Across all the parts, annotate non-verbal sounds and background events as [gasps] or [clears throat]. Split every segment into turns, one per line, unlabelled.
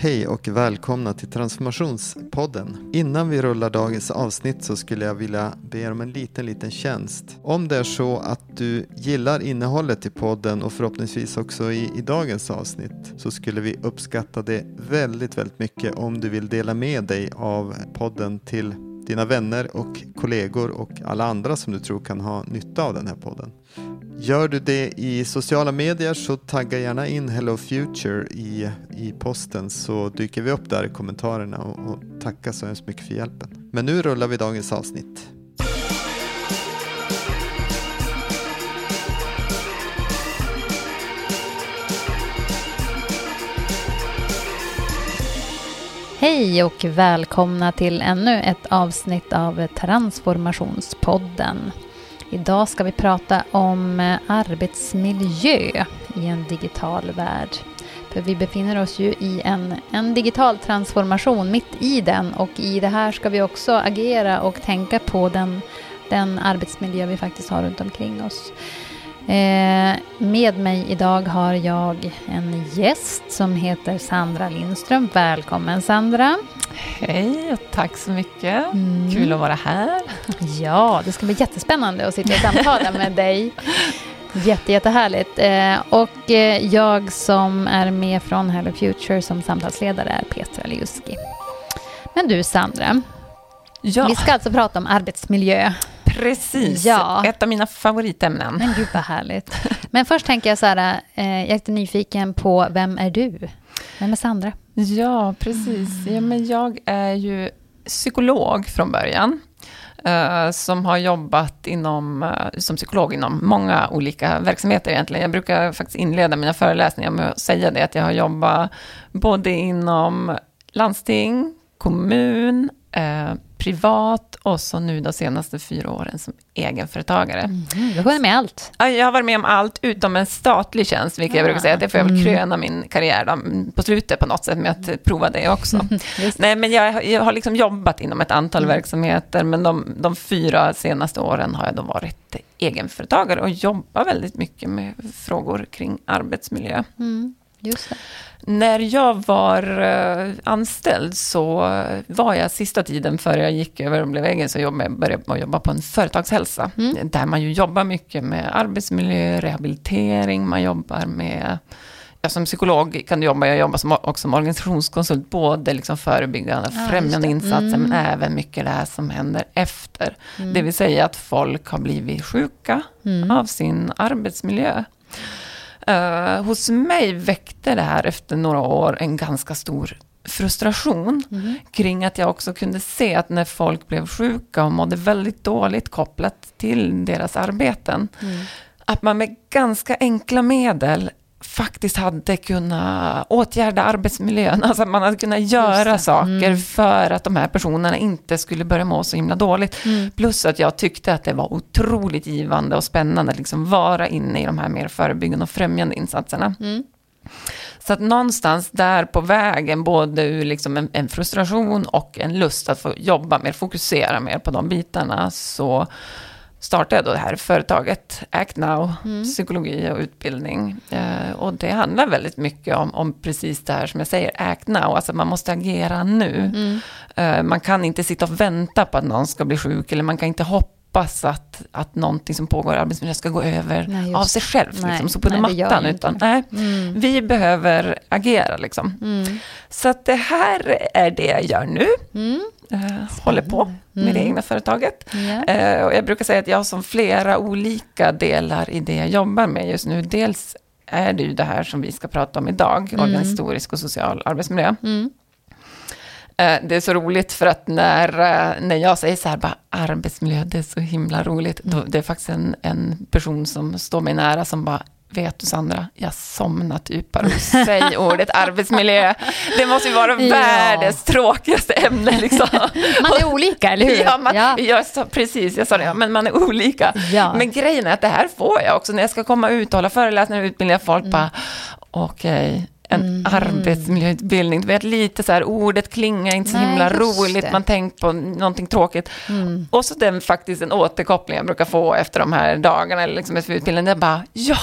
Hej och välkomna till Transformationspodden. Innan vi rullar dagens avsnitt så skulle jag vilja be er om en liten, liten tjänst. Om det är så att du gillar innehållet i podden och förhoppningsvis också i, i dagens avsnitt så skulle vi uppskatta det väldigt, väldigt mycket om du vill dela med dig av podden till dina vänner och kollegor och alla andra som du tror kan ha nytta av den här podden. Gör du det i sociala medier så tagga gärna in Hello Future i, i posten så dyker vi upp där i kommentarerna och, och tackar så hemskt mycket för hjälpen. Men nu rullar vi dagens avsnitt.
Hej och välkomna till ännu ett avsnitt av Transformationspodden. Idag ska vi prata om eh, arbetsmiljö i en digital värld. För vi befinner oss ju i en, en digital transformation mitt i den och i det här ska vi också agera och tänka på den, den arbetsmiljö vi faktiskt har runt omkring oss. Eh, med mig idag har jag en gäst som heter Sandra Lindström. Välkommen Sandra!
Hej och tack så mycket. Mm. Kul att vara här.
Ja, det ska bli jättespännande att sitta och samtala med dig. Jätte, jättehärligt. Eh, och eh, jag som är med från Hello Future som samtalsledare är Petra Liuski. Men du Sandra, ja. vi ska alltså prata om arbetsmiljö.
Precis, ja. ett av mina favoritämnen.
Men gud vad härligt. Men först tänker jag så här, jag är lite nyfiken på, vem är du? Vem är Sandra?
Ja, precis. Ja, men jag är ju psykolog från början. Uh, som har jobbat inom, uh, som psykolog inom många olika verksamheter egentligen. Jag brukar faktiskt inleda mina föreläsningar med att säga det, att jag har jobbat både inom landsting, kommun, uh, privat och så nu de senaste fyra åren som egenföretagare. Mm,
du har varit med allt.
Jag har varit med om allt utom en statlig tjänst, vilket ja. jag brukar säga. Det får jag väl mm. kröna min karriär då, på slutet på något sätt med att prova det också. [laughs] Nej, men jag, jag, har liksom jobbat inom ett antal mm. verksamheter, men de, de, fyra senaste åren har jag då varit egenföretagare och jobbar väldigt mycket med frågor kring arbetsmiljö.
Mm.
När jag var uh, anställd så var jag sista tiden före jag gick över och blev egen så jobbade, började jag jobba på en företagshälsa. Mm. Där man ju jobbar mycket med arbetsmiljö, rehabilitering, man jobbar med Ja, som psykolog kan du jobba, jag jobbar som, också som organisationskonsult, både liksom förebyggande, ja, främjande insatser, mm. men även mycket det här som händer efter. Mm. Det vill säga att folk har blivit sjuka mm. av sin arbetsmiljö. Uh, hos mig väckte det här efter några år en ganska stor frustration mm. kring att jag också kunde se att när folk blev sjuka och mådde väldigt dåligt kopplat till deras arbeten, mm. att man med ganska enkla medel faktiskt hade kunnat åtgärda arbetsmiljön. [laughs] Alltså man hade kunnat göra saker mm. för att de här personerna inte skulle börja må så himla dåligt. Mm. Plus att jag tyckte att det var otroligt givande och spännande att liksom vara inne i de här mer förebyggande och främjande insatserna. Mm. Så att någonstans där på vägen, både ur liksom en, en, frustration och en lust att få jobba mer, fokusera mer på de bitarna, så startade jag då det här företaget Act Now, mm. psykologi och utbildning. Eh, och det handlar väldigt mycket om, om, precis det här som jag säger, Act Now, alltså man måste agera nu. Mm. Eh, man kan inte sitta och vänta på att någon ska bli sjuk, eller man kan inte hoppas att, att någonting som pågår i arbetsmiljön ska gå över nej, av sig själv, nej, liksom, så på nej, mattan. Utan, nej, mm. Vi behöver agera liksom. Mm. Så att det här är det jag gör nu. Mm eh, håller på med mm. det egna företaget. Yeah. Eh, och jag brukar säga att jag har som flera olika delar i det jag jobbar med just nu. Dels är det ju det här som vi ska prata om idag, mm. organisatorisk och social arbetsmiljö. Mm. Eh, det är så roligt för att när, eh, när jag säger så här, bara arbetsmiljö, det är så himla roligt. Då, det är faktiskt en, en person som står mig nära som bara, Vet du Sandra, jag somnar typ bara du [laughs] säger ordet arbetsmiljö. Det måste ju vara ja. världens tråkigaste ämne. Liksom.
Man är olika, eller hur?
Ja, man, ja. Jag sa, precis, jag sa det, men man är olika. Ja. Men grejen är att det här får jag också när jag ska komma ut och hålla föreläsningar och utbilda folk. Mm. Bara, okej, okay, en mm. arbetsmiljöutbildning. Du vet, lite så här, ordet klingar inte så Nej, himla roligt, det. man tänker på någonting tråkigt. Mm. Och så den faktiskt en återkoppling jag brukar få efter de här dagarna, eller liksom efter utbildningen, det är bara, ja,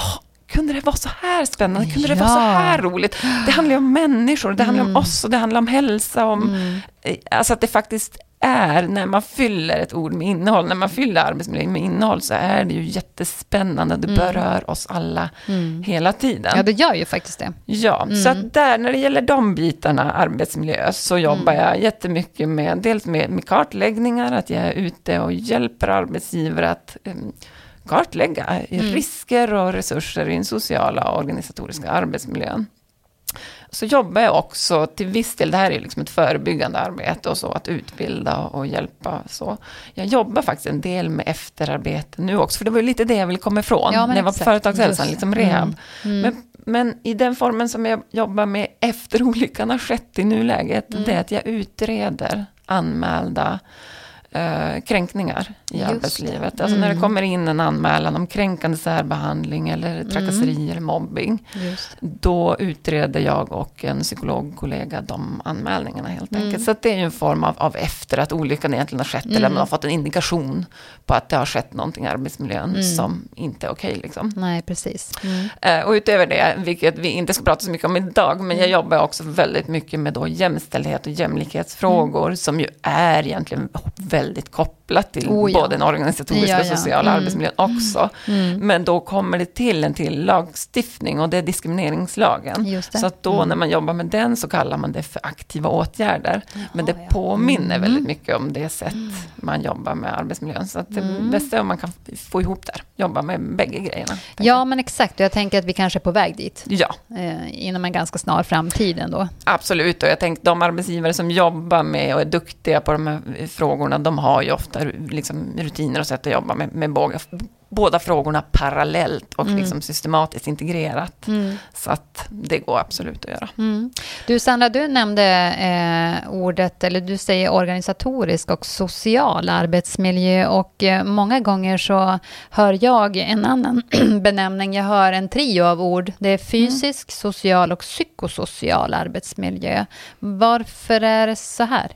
kunde det vara så här spännande? Kunde det
Ja.
vara så här roligt? Det handlar ju om människor, det handlar
Mm.
om oss och det handlar om hälsa. Om,
Mm.
eh, Alltså att det faktiskt är, när man fyller ett ord med innehåll, när man fyller arbetsmiljö med innehåll, så är det ju jättespännande. Det
Mm.
berör oss alla
Mm.
hela tiden.
Ja, det gör ju faktiskt det.
Ja,
Mm.
så att där, när det gäller de bitarna, arbetsmiljö, så jobbar
Mm.
jag jättemycket med, dels med, med kartläggningar, att jag är ute och hjälper arbetsgivare att um, kartlägga
Mm.
risker och resurser i den sociala och organisatoriska arbetsmiljön. Så jobbar jag också till viss del, det här är liksom ett förebyggande arbete och så, att utbilda och hjälpa så. Jag jobbar faktiskt en del med efterarbete nu också, för det var ju lite det jag ville komma ifrån,
Ja,
när jag var på företagshälsan, liksom rehab.
Mm.
Men, men i den formen som jag jobbar med efter [laughs] olyckan har skett i nuläget,
Mm.
det är att jag utreder anmälda eh, kränkningar i
Just
arbetslivet.
det.
Alltså när det
Mm.
kommer in en anmälan om kränkande särbehandling eller trakasseri eller mobbing,
Just.
då utreder jag och en psykologkollega de anmälningarna helt
Mm.
enkelt. Så det är ju en form av, av efter att olyckan egentligen har skett, eller
Mm.
man har fått en indikation på att det har skett någonting i arbetsmiljön
Mm.
som inte är okej. liksom.
Nej, precis. Mm.
Eh, Och utöver det, vilket vi inte ska prata så mycket om idag, men
Mm.
jag jobbar också väldigt mycket med då jämställdhet och jämlikhetsfrågor,
Mm.
som ju är egentligen väldigt väldigt kort kopplat till
Oh, ja.
både den organisatoriska
Ja,
och
ja.
sociala
Mm.
arbetsmiljön också.
Mm.
Men då kommer det till en till lagstiftning och det är diskrimineringslagen.
Det.
Så att då
Mm.
när man jobbar med den så kallar man det för aktiva åtgärder. Men det påminner
Mm.
väldigt mycket om det sätt man jobbar med arbetsmiljön. Så att det
Mm.
bästa är om man kan få ihop där, jobba med bägge grejerna. tänker
Ja, men exakt. Och Jag tänker att vi kanske är på väg dit
Ja,
eh, inom en ganska snar framtid ändå.
absolut. Och jag tänkte de arbetsgivare som jobbar med och är duktiga på de här frågorna, de har ju ofta liksom, rutiner och sätt att jobba med, med båda, båda frågorna parallellt och
Mm.
liksom systematiskt integrerat. Så att det går absolut att göra.
Mm. Du Sandra, du nämnde eh, ordet, eller du säger organisatorisk och social arbetsmiljö och eh, många gånger så hör jag en annan [clears throat] benämning. Jag hör en trio av ord. Det är fysisk, social och psykosocial arbetsmiljö. Varför är det så här?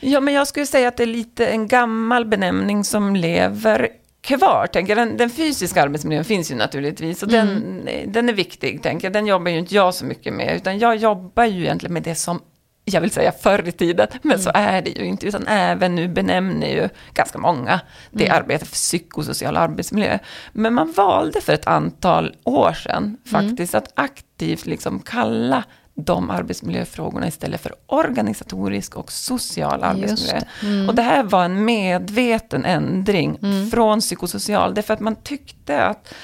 Ja, men jag skulle säga att det är lite en gammal benämning som lever kvar. Tänker. Den, den fysiska arbetsmiljön finns ju naturligtvis och den, den är viktig. Tänker. Den jobbar ju inte jag så mycket med, utan jag jobbar ju egentligen med det som jag vill säga förr i tiden, men så är det ju inte, utan även nu benämner ju ganska många det arbetet för psykosocial arbetsmiljö. Men man valde för ett antal år sedan faktiskt att aktivt liksom kalla de arbetsmiljöfrågorna istället för organisatorisk och social arbetsmiljö.
det. Mm.
Och det här var en medveten ändring från psykosocial, därför att man tyckte att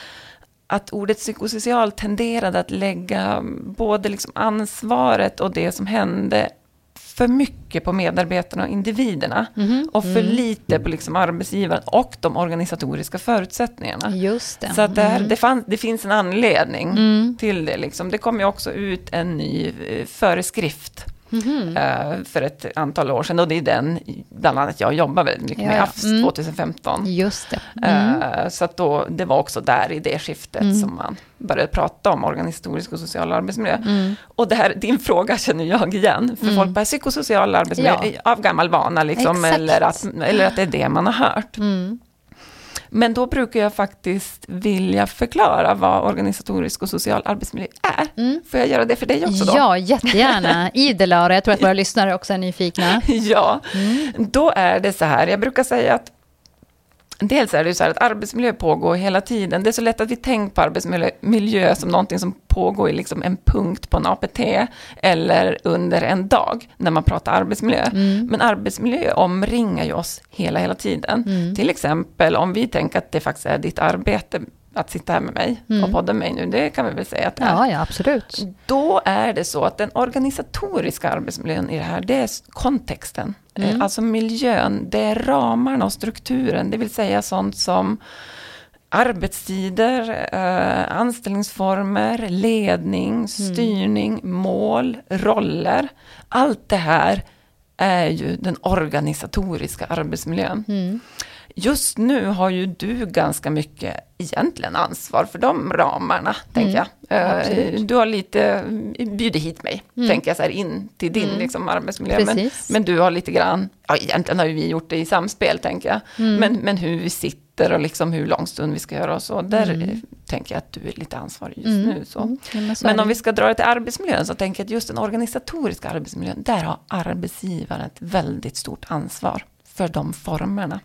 att ordet psykosocial tenderade att lägga både liksom ansvaret och det som hände för mycket på medarbetarna och individerna.
Mhm.
Och för lite på liksom arbetsgivaren och de organisatoriska förutsättningarna.
Just det.
Så det, här, det, fann, det finns en anledning
Mm.
till det. Liksom. Det kom ju också ut en ny eh, föreskrift
Mhm.
eh, för ett antal år sedan. Och det är den, bland annat jag jobbar väldigt mycket med,
ja.
AFS
Mm.
2015.
Just det. Mm.
Eh, Så att då, det var också där i det skiftet
Mm.
som man började prata om organisatorisk och social arbetsmiljö.
Mm.
Och det här, din fråga känner jag igen, för
Mm.
folk bara psykosocial arbetsmiljö
Ja.
av gammal vana, liksom,
Exakt.
eller, att, eller att det är det man har hört. Men då brukar jag faktiskt vilja förklara vad organisatorisk och social arbetsmiljö är.
Mm.
Får jag göra det för dig också då?
Ja, jättegärna. Idel jag tror att våra lyssnare också är nyfikna. [laughs]
ja,
Mm.
då är det så här, jag brukar säga att Dels är det ju så här att arbetsmiljö pågår hela tiden. Det är så lätt att vi tänker på arbetsmiljö miljö som någonting som pågår i liksom en punkt på en APT eller under en dag när man pratar arbetsmiljö.
Mm.
Men arbetsmiljö omringar ju oss hela, hela tiden.
Mm.
Till exempel om vi tänker att det faktiskt är ditt arbete att sitta här med mig
Mm.
och podda med mig nu, det kan vi väl säga att det är.
Ja, ja, absolut.
Då är det så att den organisatoriska arbetsmiljön i det här, det är kontexten.
Mm.
Eh, Alltså miljön, det är ramarna och strukturen, det vill säga sånt som arbetstider, eh, anställningsformer, ledning, styrning, mål, roller. Allt det här är ju den organisatoriska arbetsmiljön.
Mm.
Just nu har ju du ganska mycket egentligen ansvar för de ramarna, tänker jag. Eh,
absolut.
Du har lite bjudit hit mig, tänker jag, så här, in till din liksom, arbetsmiljö. Men, men du har lite grann, ja egentligen har ju vi gjort det i samspel, tänker jag. Men, men hur vi sitter och liksom hur lång stund vi ska göra och så, där eh, tänker jag att du är lite ansvarig just nu. Så.
Mm. Ja, men så
Men om vi ska dra det till arbetsmiljön så tänker jag att just den organisatoriska arbetsmiljön, där har arbetsgivaren ett väldigt stort ansvar för de formerna.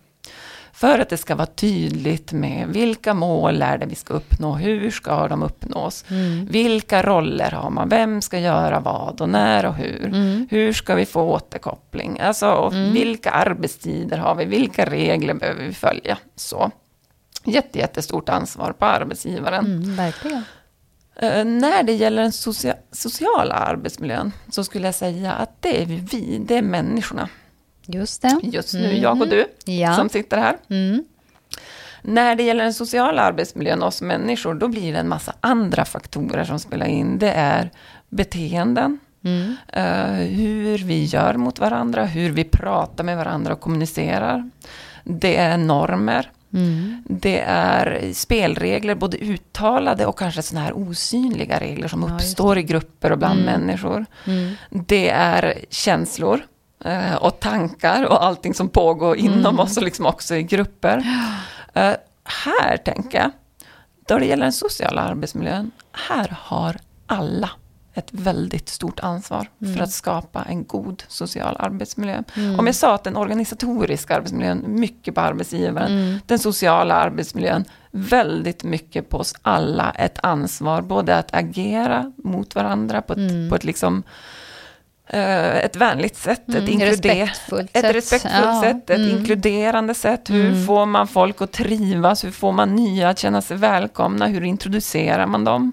För att det ska vara tydligt med vilka mål är det vi ska uppnå, hur ska de uppnås, vilka roller har man, vem ska göra vad och när och hur, hur ska vi få återkoppling, alltså och vilka arbetstider har vi, vilka regler behöver vi följa. Så. Jätte, jättestort ansvar på arbetsgivaren.
Mm, verkligen.
Eh, När det gäller den socia sociala arbetsmiljön så skulle jag säga att det är vi, det är människorna.
Just det.
Just nu, jag och du,
Ja.
som sitter här.
Mm.
När det gäller den sociala arbetsmiljön, oss människor, då blir det en massa andra faktorer som spelar in. Det är beteenden,
Mm.
eh, hur vi gör mot varandra, hur vi pratar med varandra och kommunicerar. Det är normer.
Mm.
Det är spelregler, både uttalade och kanske sådana här osynliga regler som
Ja,
uppstår i grupper och bland
Mm.
människor.
Mm.
Det är känslor och tankar och allting som pågår inom
Mm.
oss och liksom också i grupper. Eh, här tänker jag, då det gäller den sociala arbetsmiljön, här har alla ett väldigt stort ansvar
Mm.
för att skapa en god social arbetsmiljö. Om jag sa att den organisatoriska arbetsmiljön, mycket på arbetsgivaren,
Mm.
den sociala arbetsmiljön, väldigt mycket på oss alla ett ansvar, både att agera mot varandra på ett,
Mm.
på ett liksom eh, ett vänligt sätt, ett,
Mm,
inkluder-
respektfullt
ett
sätt.
respektfullt
Ja,
sätt, ett
mm.
inkluderande sätt. Hur
Mm.
får man folk att trivas? Hur får man nya att känna sig välkomna? Hur introducerar man dem?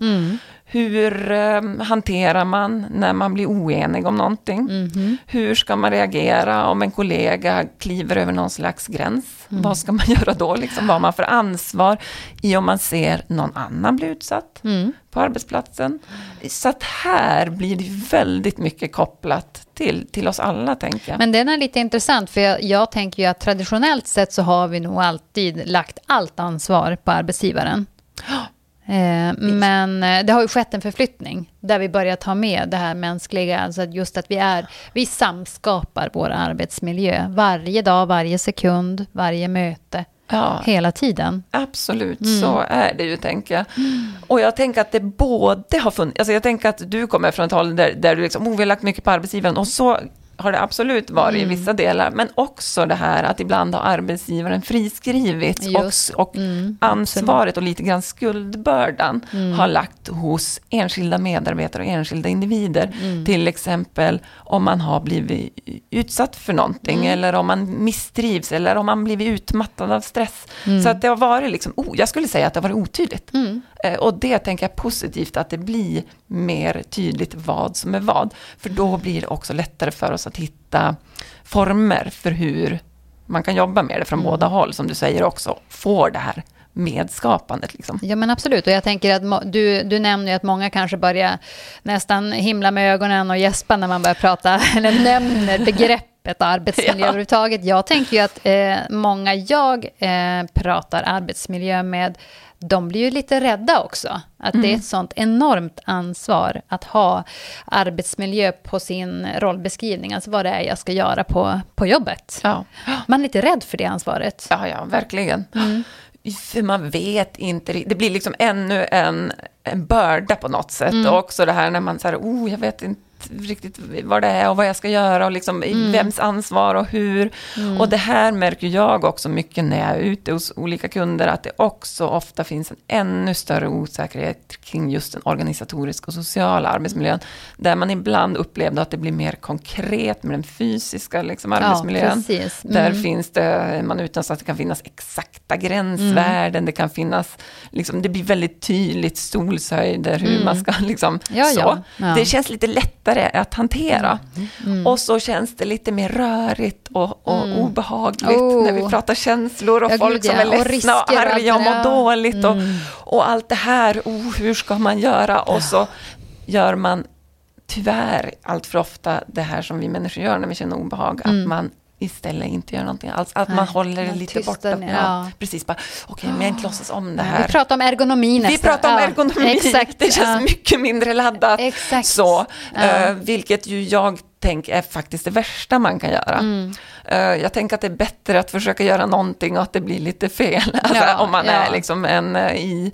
Mm.
Hur eh, hanterar man när man blir oenig om någonting?
Mhm.
Hur ska man reagera om en kollega kliver över någon slags gräns?
Mm.
Vad ska man [laughs] göra då? Liksom, vad har man för ansvar i om man ser någon annan bli utsatt
Mm.
på arbetsplatsen? Så att här blir det väldigt mycket kopplat till, till oss alla, tänker jag.
Men den är lite intressant, för jag, jag tänker ju att traditionellt sett så har vi nog alltid lagt allt ansvar på arbetsgivaren. Eh, men eh, det har ju skett en förflyttning där vi börjar ta med det här mänskliga, alltså just att vi är, vi samskapar vår arbetsmiljö varje dag, varje sekund, varje möte,
ja,
hela tiden.
absolut,
Mm.
så är det ju, tänker jag. Och jag tänker att det både har funnits, alltså jag tänker att du kommer från ett håll där, där du liksom, oh, vi har lagt mycket på arbetsgivaren, och så har det absolut varit
Mm.
i vissa delar, men också det här att ibland har arbetsgivaren friskrivits
Just.
och, och
Mm,
ansvaret och lite grann skuldbördan
Mm.
har lagt hos enskilda medarbetare och enskilda individer.
Mm.
Till exempel om man har blivit utsatt för någonting
Mm.
eller om man misstrivs eller om man blivit utmattad av stress.
Mm.
Så att det har varit, liksom, oh, jag skulle säga att det har varit otydligt. Eh, Och det tänker jag positivt, att det blir mer tydligt vad som är vad. För då blir det också lättare för oss att hitta former för hur man kan jobba med det från
Mm.
båda håll, som du säger också, får det här medskapandet. Liksom.
Ja men absolut, och jag tänker att du, du nämner ju att många kanske börjar nästan himla med ögonen och gäspa när man börjar prata, [laughs] eller nämner begreppet arbetsmiljö [laughs]
Ja.
överhuvudtaget. Jag tänker ju att eh, många jag eh, pratar arbetsmiljö med, de blir ju lite rädda också. Att det är ett sånt enormt ansvar att ha arbetsmiljö på sin rollbeskrivning, alltså vad det är jag ska göra på, på jobbet.
Ja.
Man är lite rädd för det ansvaret.
ja, ja, verkligen.
Mm.
För man vet inte, det blir liksom ännu en, en börda på något sätt.
Mm.
Och också det här när man säger, oh, jag vet inte riktigt vad det är och vad jag ska göra och liksom
Mm.
vems ansvar och hur. Och det här märker jag också mycket när jag är ute hos olika kunder, att det också ofta finns en ännu större osäkerhet kring just den organisatoriska och sociala arbetsmiljön. Där man ibland upplevde att det blir mer konkret med den fysiska liksom, arbetsmiljön.
Ja, precis.
Där
Mm.
finns det, man utan så att det kan finnas exakta gränsvärden, det kan finnas, liksom, det blir väldigt tydligt stolshöjder, hur
Mm.
man ska liksom,
Ja,
så.
ja.
Det känns lite lättare att hantera.
Mm.
Och så känns det lite mer rörigt och, och
Mm.
obehagligt
Oh.
när vi pratar känslor och
Ja,
folk
gud,
som är ledsna och,
risker och
arga och mår dåligt. Och,
Mm.
och allt det här, oh, hur ska man göra? Och så gör man tyvärr allt för ofta det här som vi människor gör när vi känner obehag,
Mm.
att man istället inte gör någonting alls. Att
Nej,
man håller det lite borta.
ner,
Ja. Precis, bara okej, men jag inte låtsas om det här.
Vi pratar om ergonomi nästan.
Vi pratar om
Ja,
ergonomi. [laughs]
Exakt.
det känns
ja.
mycket mindre laddat.
Exakt.
Så, eh, vilket ju jag tänker är faktiskt det värsta man kan göra.
Mm.
Eh, jag tänker att det är bättre att försöka göra någonting och att det blir lite fel. [laughs] Alltså,
Ja,
om man
ja.
är liksom en, eh, i,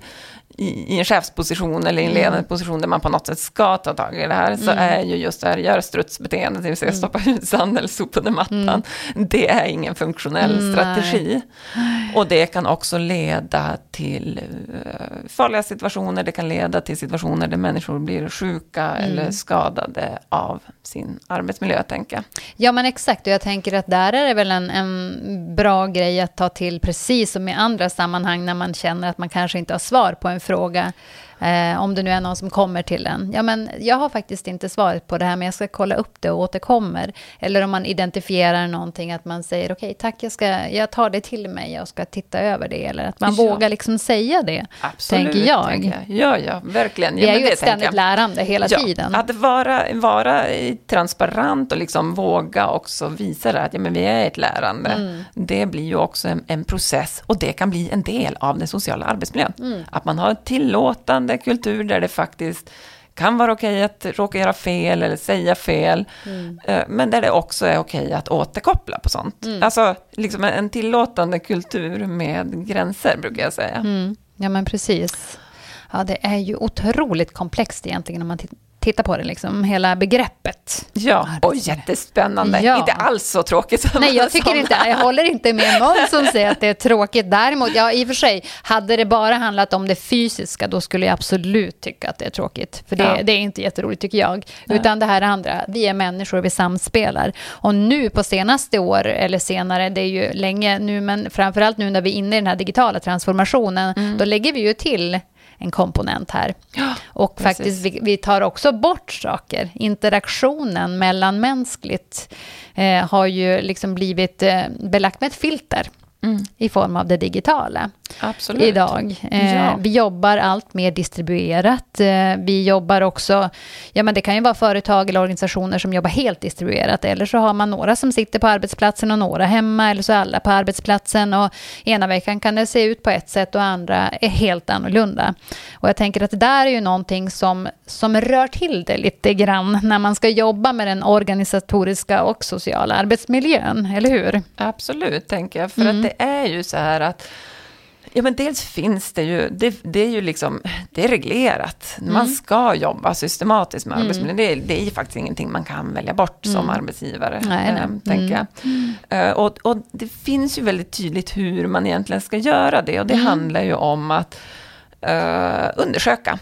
i, i en chefsposition eller i en ledande position där man på något sätt ska ta tag i det här, så är ju just det här göra strutsbeteende, det vill säga stoppa ut sand eller sopa under mattan, det är ingen funktionell
Mm,
strategi. Och det kan också leda till eh, farliga situationer, det kan leda till situationer där människor blir sjuka eller skadade av sin arbetsmiljö, tänker jag.
Ja, men exakt. Och jag tänker att där är det väl en, en bra grej att ta till, precis som i andra sammanhang, när man känner att man kanske inte har svar på en fråga fråga. Eh, om det nu är någon som kommer till en. Ja, men jag har faktiskt inte svaret på det här, men jag ska kolla upp det och återkommer. Eller om man identifierar någonting, att man säger okej, tack, jag, ska, jag tar det till mig, jag ska titta över det. Eller att man
Ja.
vågar liksom säga det, tänker jag.
tänker Ja, ja, verkligen. Ja,
är
men
ju
det
ett ständigt
jag.
lärande hela tiden.
Att vara, vara transparent och liksom våga också visa det, att ja, men vi är ett lärande.
Mm.
Det blir ju också en, en process och det kan bli en del av den sociala arbetsmiljön.
Mm.
Att man har en tillåtande kultur där det faktiskt kan vara okej att råka göra fel eller säga fel,
Mm.
eh, men där det också är okej att återkoppla på sånt.
Mm.
Alltså liksom en, en tillåtande kultur med gränser, brukar jag säga.
Mm. Ja, men precis. Ja, det är ju otroligt komplext egentligen om man tit- tittar på det, liksom, hela begreppet.
Ja, och jättespännande.
Ja.
Inte alls så tråkigt som
Nej, jag tycker inte, jag håller inte med någon som säger att det är tråkigt. Däremot, ja, i och för sig, hade det bara handlat om det fysiska, då skulle jag absolut tycka att det är tråkigt. För det,
Ja.
det är inte jätteroligt, tycker jag.
Nej.
Utan det här andra, vi är människor, vi samspelar. Och nu på senaste år, eller senare, det är ju länge nu, men framförallt nu när vi är inne i den här digitala transformationen, då lägger vi ju till en komponent här.
Ja,
Och
Precis.
faktiskt, vi, vi tar också bort saker. Interaktionen mellanmänskligt eh, har ju liksom blivit eh, belagt med ett filter
Mm,
i form av det digitala
absolut.
idag. Eh,
Ja.
Vi jobbar allt mer distribuerat. Eh, vi jobbar också, ja men det kan ju vara företag eller organisationer som jobbar helt distribuerat, eller så har man några som sitter på arbetsplatsen och några hemma, eller så är alla på arbetsplatsen och ena veckan kan det se ut på ett sätt och andra är helt annorlunda. Och jag tänker att det där är ju någonting som, som rör till det lite grann när man ska jobba med den organisatoriska och sociala arbetsmiljön, eller hur?
Absolut, tänker jag. För
Mm.
att det är ju så här att Ja, men dels finns det ju, det, det är ju liksom, det är reglerat.
Mm.
Man ska jobba systematiskt med arbetsmiljön. Det, är- det är ju faktiskt ingenting man kan välja bort som arbetsgivare,
Mm. Nej, nej.
eh, tänker jag. Eh, och, och det finns ju väldigt tydligt hur man egentligen ska göra det. Och det handlar ju om att eh, undersöka.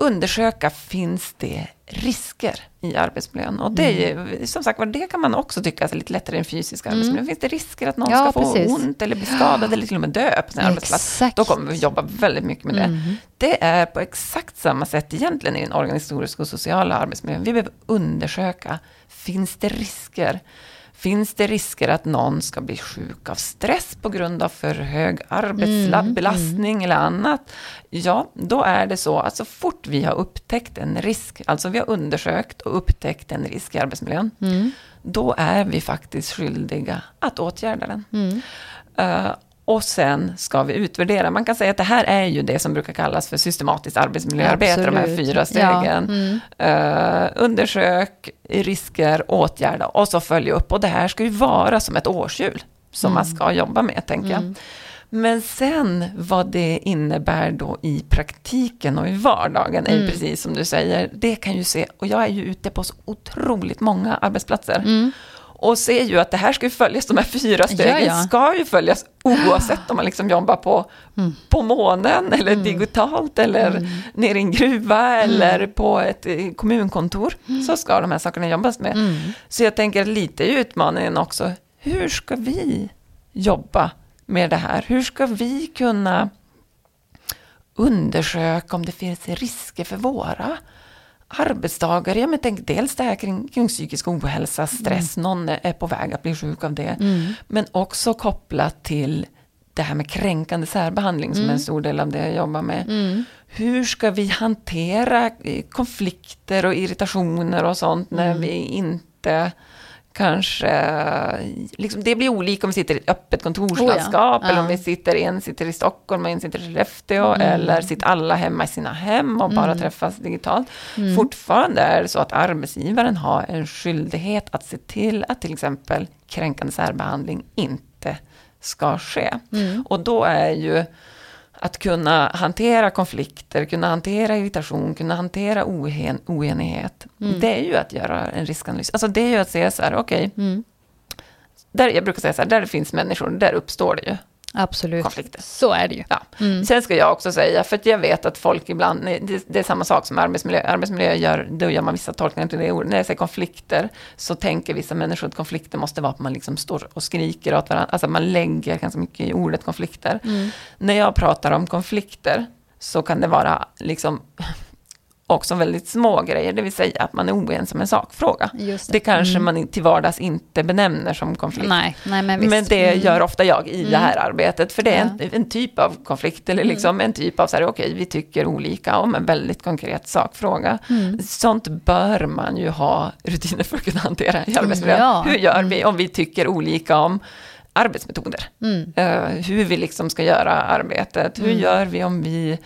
Mm.
Undersöka, finns det risker i arbetsmiljön? Och det är
Mm.
ju, som sagt var, det kan man också tycka är lite lättare än fysisk arbetsmiljö. Finns det risker att någon
Ja,
ska få
precis.
ont eller bli skadad eller till och med dö på sin arbetsplats?
Exakt.
Då kommer vi jobba väldigt mycket med det.
Mm.
Det är på exakt samma sätt egentligen i den organisatoriska och sociala arbetsmiljön. Vi behöver undersöka, finns det risker? Finns det risker att någon ska bli sjuk av stress på grund av för hög arbetsbelastning eller annat? Ja, då är det så att så fort vi har upptäckt en risk, alltså vi har undersökt och upptäckt en risk i arbetsmiljön,
Mm.
då är vi faktiskt skyldiga att åtgärda den.
Mm.
Och sen ska vi utvärdera. Man kan säga att det här är ju det som brukar kallas för systematiskt arbetsmiljöarbete, de här
Absolut.
fyra
Ja,
stegen.
mm.
Eh, undersök risker, åtgärda och så följa upp. Och det här ska ju vara som ett årshjul som man
Mm.
ska jobba med, tänker jag. Men sen vad det innebär då i praktiken och i vardagen är ju
Mm.
precis som du säger, det kan ju se, och jag är ju ute på så otroligt många arbetsplatser.
Mm.
Och ser ju att det här ska ju följas, de här fyra stegen
Ja, ja.
ska ju följas oavsett om man liksom jobbar på,
Mm.
på månen eller digitalt eller nere i en gruva eller på ett eh, kommunkontor. Så ska de här sakerna jobbas med.
Mm.
Så jag tänker lite i utmaningen också, hur ska vi jobba med det här? Hur ska vi kunna undersöka om det finns risker för våra arbetsdagar? Ja, men tänk dels det här kring, kring psykisk ohälsa, stress, någon är på väg att bli sjuk av det.
Mm.
Men också kopplat till det här med kränkande särbehandling som är en stor del av det jag jobbar med.
Mm.
Hur ska vi hantera eh, konflikter och irritationer och sånt när vi inte kanske, liksom, det blir olika om vi sitter i ett öppet kontorslandskap,
Oh ja.
eller om vi sitter, en sitter i Stockholm och en sitter i Skellefteå, eller sitter alla hemma i sina hem och bara träffas digitalt. Fortfarande är det så att arbetsgivaren har en skyldighet att se till att till exempel kränkande särbehandling inte ska ske. Och då är ju att kunna hantera konflikter, kunna hantera irritation, kunna hantera oen, oenighet. Det är ju att göra en riskanalys. Alltså det är ju att säga så här, okej,
Mm.
där, jag brukar säga så här, där det finns människor, där uppstår det ju.
Absolut.
Konflikter.
Så är det ju.
Ja.
Mm.
Sen ska jag också säga, för jag vet att folk ibland, det, det är samma sak som arbetsmiljö, arbetsmiljö gör, då gör man vissa tolkningar till det ordet. När jag säger konflikter, så tänker vissa människor att konflikter måste vara att man liksom står och skriker åt varandra, alltså man lägger ganska mycket i ordet konflikter.
Mm.
När jag pratar om konflikter, så kan det vara liksom också väldigt små grejer, det vill säga att man är oense om en sakfråga.
Just
Det kanske man i- till vardags inte benämner som konflikt.
Nej, nej, men.
Men det
Mm.
gör ofta jag i det här arbetet, för det är en, en typ av konflikt, eller liksom en typ av så här, okej, vi tycker olika om en väldigt konkret sakfråga.
Mm.
Sånt bör man ju ha rutiner för att kunna hantera i arbetsmiljön.
Ja.
Hur gör vi om vi tycker olika om arbetsmetoder?
Mm.
Eh, hur vi liksom ska göra arbetet. Hur gör vi om vi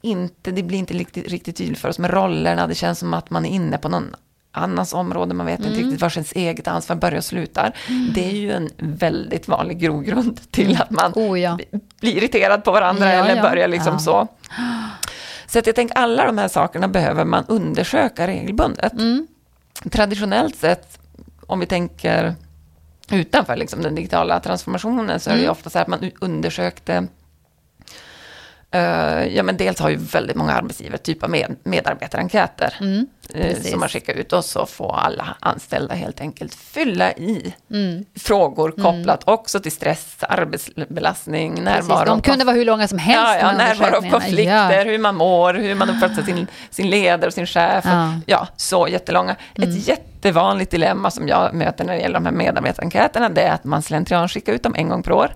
inte, det blir inte riktigt, riktigt tydligt för oss med rollerna. Det känns som att man är inne på någon annans område. Man vet inte riktigt var ens eget ansvar börjar och slutar. Det är ju en väldigt vanlig grogrund till att man
Oh ja.
blir irriterad på varandra
Ja,
eller
ja.
börjar liksom så. Så att jag tänker alla de här sakerna behöver man undersöka regelbundet.
Mm.
Traditionellt sett, om vi tänker utanför liksom, den digitala transformationen, så är det ju
Mm.
ofta så här att man undersökte ja, men dels har ju väldigt många arbetsgivare typ av med, medarbetarenkäter
Mm.
eh, som man skickar ut och så får alla anställda helt enkelt fylla i
Mm.
frågor kopplat också till stress, arbetsbelastning,
Precis.
närvaro.
De kunde vara hur långa som helst.
Ja, ja, närvaro konflikter, hur man mår, hur man uppfattar sin, sin ledare och sin chef.
Ja. Mm.
Ja, så jättelånga. Ett jättevanligt dilemma som jag möter när det gäller de här medarbetarenkäterna, det är att man slentrian skickar ut dem en gång per år.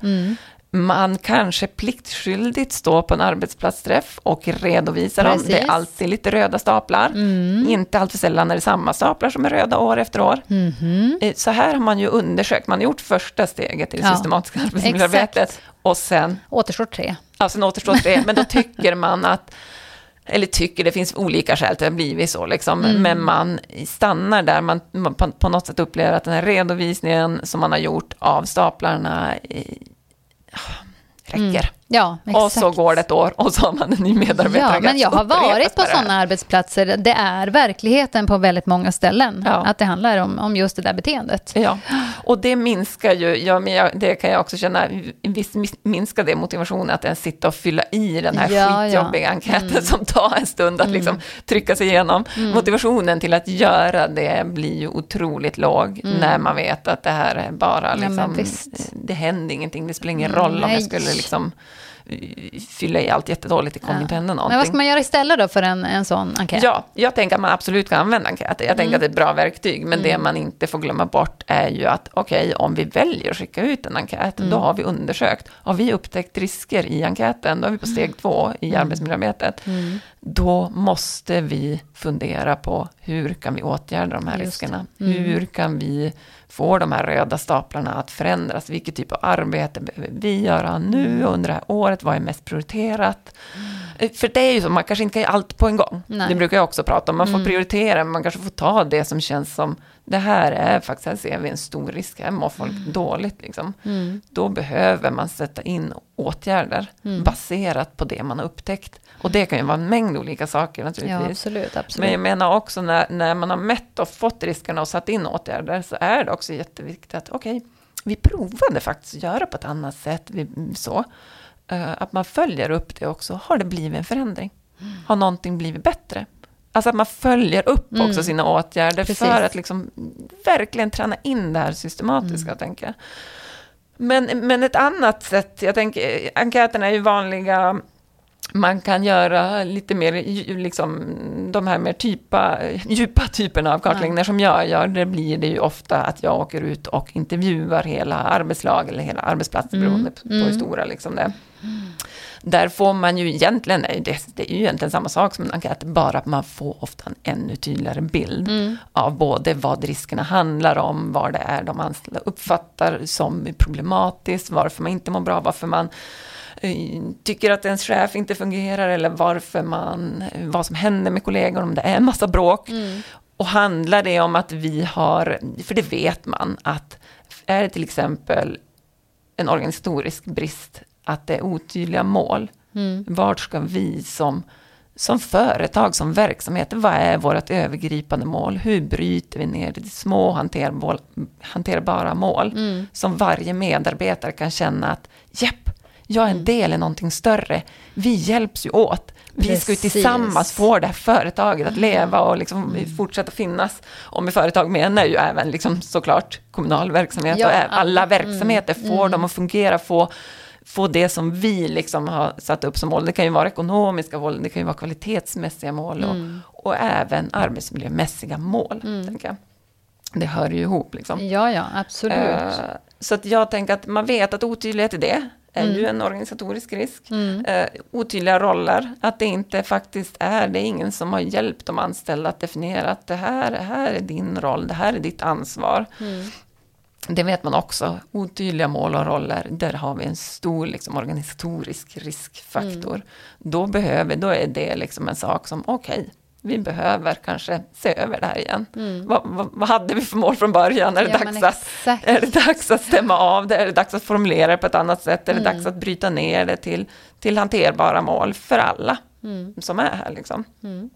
Mm.
Man kanske pliktskyldigt står på en arbetsplatsträff och redovisar dem. Det
Precis.
är alltid lite röda staplar.
Mm.
Inte alltför sällan är det samma staplar som är röda år efter år. Eh, Så här har man ju undersökt, man har gjort första steget i det
Ja,
systematiska arbetsmiljöarbetet. Och sen
Återstår tre.
Ja, sen återstår tre, men då tycker man att, eller tycker, det finns olika skäl till att det har blivit så, liksom,
Mm.
men man stannar där, man, man på, på något sätt upplever att den här redovisningen som man har gjort av staplarna räcker. räcker.
Ja, exakt.
Och så går det ett år och så har man en ny medarbetare.
Ja, men jag har varit på sådana arbetsplatser. Det är verkligheten på väldigt många ställen.
Ja.
Att det handlar om, om just det där beteendet.
Ja, och det minskar ju, ja, men jag, det kan jag också känna, visst minskar det motivationen att ens sitta och fylla i den här
Ja, ja.
skitjobbiga enkäten som tar en stund att liksom trycka sig igenom. Motivationen till att göra det blir ju otroligt låg när man vet att det här är bara liksom, det händer ingenting, det spelar ingen roll om
Nej.
jag skulle liksom fylla i allt jättedåligt, det kommer
Ja.
inte hända någonting.
Men vad ska man göra istället då för en, en sån enkät?
Ja, jag tänker att man absolut kan använda enkäter. Jag
Mm.
tänker att det är ett bra verktyg, men det man inte får glömma bort är ju att okej, om vi väljer att skicka ut en enkät,
Mm.
då har vi undersökt. Har vi upptäckt risker i enkäten, då är vi på
Mm.
steg två i arbetsmiljöarbetet. Då måste vi fundera på hur kan vi åtgärda de här
Just
riskerna?
Mm.
Hur kan vi får de här röda staplarna att förändras? Vilket typ av arbete behöver vi göra nu under det här året? Vad är mest prioriterat? Mm. För det är ju så, man kanske inte kan göra allt på en gång.
Nej.
Det brukar jag också prata om. Man får
Mm.
prioritera, man kanske får ta det som känns som, det här är faktiskt, här ser vi en stor risk, här mår folk dåligt. Liksom.
Mm.
Då behöver man sätta in åtgärder
Mm.
baserat på det man har upptäckt. Och det kan ju vara en mängd olika saker
Ja,
naturligtvis.
absolut.
Men
absolut.
jag menar också när, när man har mätt och fått riskerna och satt in åtgärder så är det också jätteviktigt att okej, vi provade faktiskt att göra på ett annat sätt. Vi, så, att man följer upp det också. Har det blivit en förändring? Har någonting blivit bättre? Alltså att man följer upp
Mm.
också sina åtgärder
Precis.
för att liksom verkligen träna in det här systematiska,
Mm.
tänker jag. Men, men ett annat sätt, jag tänker, enkäterna är ju vanliga, man kan göra lite mer, liksom, de här mer typa, djupa typerna av kartläggningar som jag gör, det blir det ju ofta att jag åker ut och intervjuar hela arbetslag eller hela arbetsplatser,
Mm,
beroende på, på
mm.
hur stora liksom det är. Där får man ju egentligen, det, det är ju egentligen samma sak som en enkät, bara att man får ofta en ännu tydligare bild
Mm.
av både vad riskerna handlar om, vad det är de anställda uppfattar som problematiskt, varför man inte mår bra, varför man eh, tycker att ens chef inte fungerar eller varför man, vad som händer med kollegor om det är en massa bråk.
Mm.
Och handlar det om att vi har, för det vet man, att är det till exempel en organisatorisk brist, att det är otydliga mål,
Mm.
vart ska vi som, som företag, som verksamhet, vad är vårt övergripande mål? Hur bryter vi ner det till små hanterbara, hanterbara mål
Mm.
som varje medarbetare kan känna att japp, jag är en del i någonting större. Vi hjälps ju åt. Vi ska ju.
Mm.
tillsammans få det här företaget att leva och liksom fortsätta finnas. Och med företag menar ju även liksom såklart kommunal verksamhet
Ja,
och alla
mm,
verksamheter. Får dem att fungera, få, få det som vi liksom har satt upp som mål. Det kan ju vara ekonomiska mål, det kan ju vara kvalitetsmässiga mål och,
Mm.
och även arbetsmiljömässiga mål. Jag. Det hör ju ihop liksom.
Ja, ja, absolut.
Eh, så att jag tänker att man vet att otydlighet i det är ju en organisatorisk risk.
Mm.
Eh, otydliga roller, att det inte faktiskt är, det är ingen som har hjälpt de anställda att definiera att det här, det här är din roll, det här är ditt ansvar.
Mm.
Det vet man också, otydliga mål och roller, där har vi en stor liksom, organisatorisk riskfaktor. Då, behöver, då är det liksom en sak som, okej, vi behöver kanske se över det här igen. Vad, vad, vad hade vi för mål från början? Är det,
Mm. Ja,
dags att, är det dags att stämma av det? Är det dags att formulera det på ett annat sätt? Är det
Mm.
dags att bryta ner det till, till hanterbara mål för alla
Mm.
som är här? Liksom?
Mm.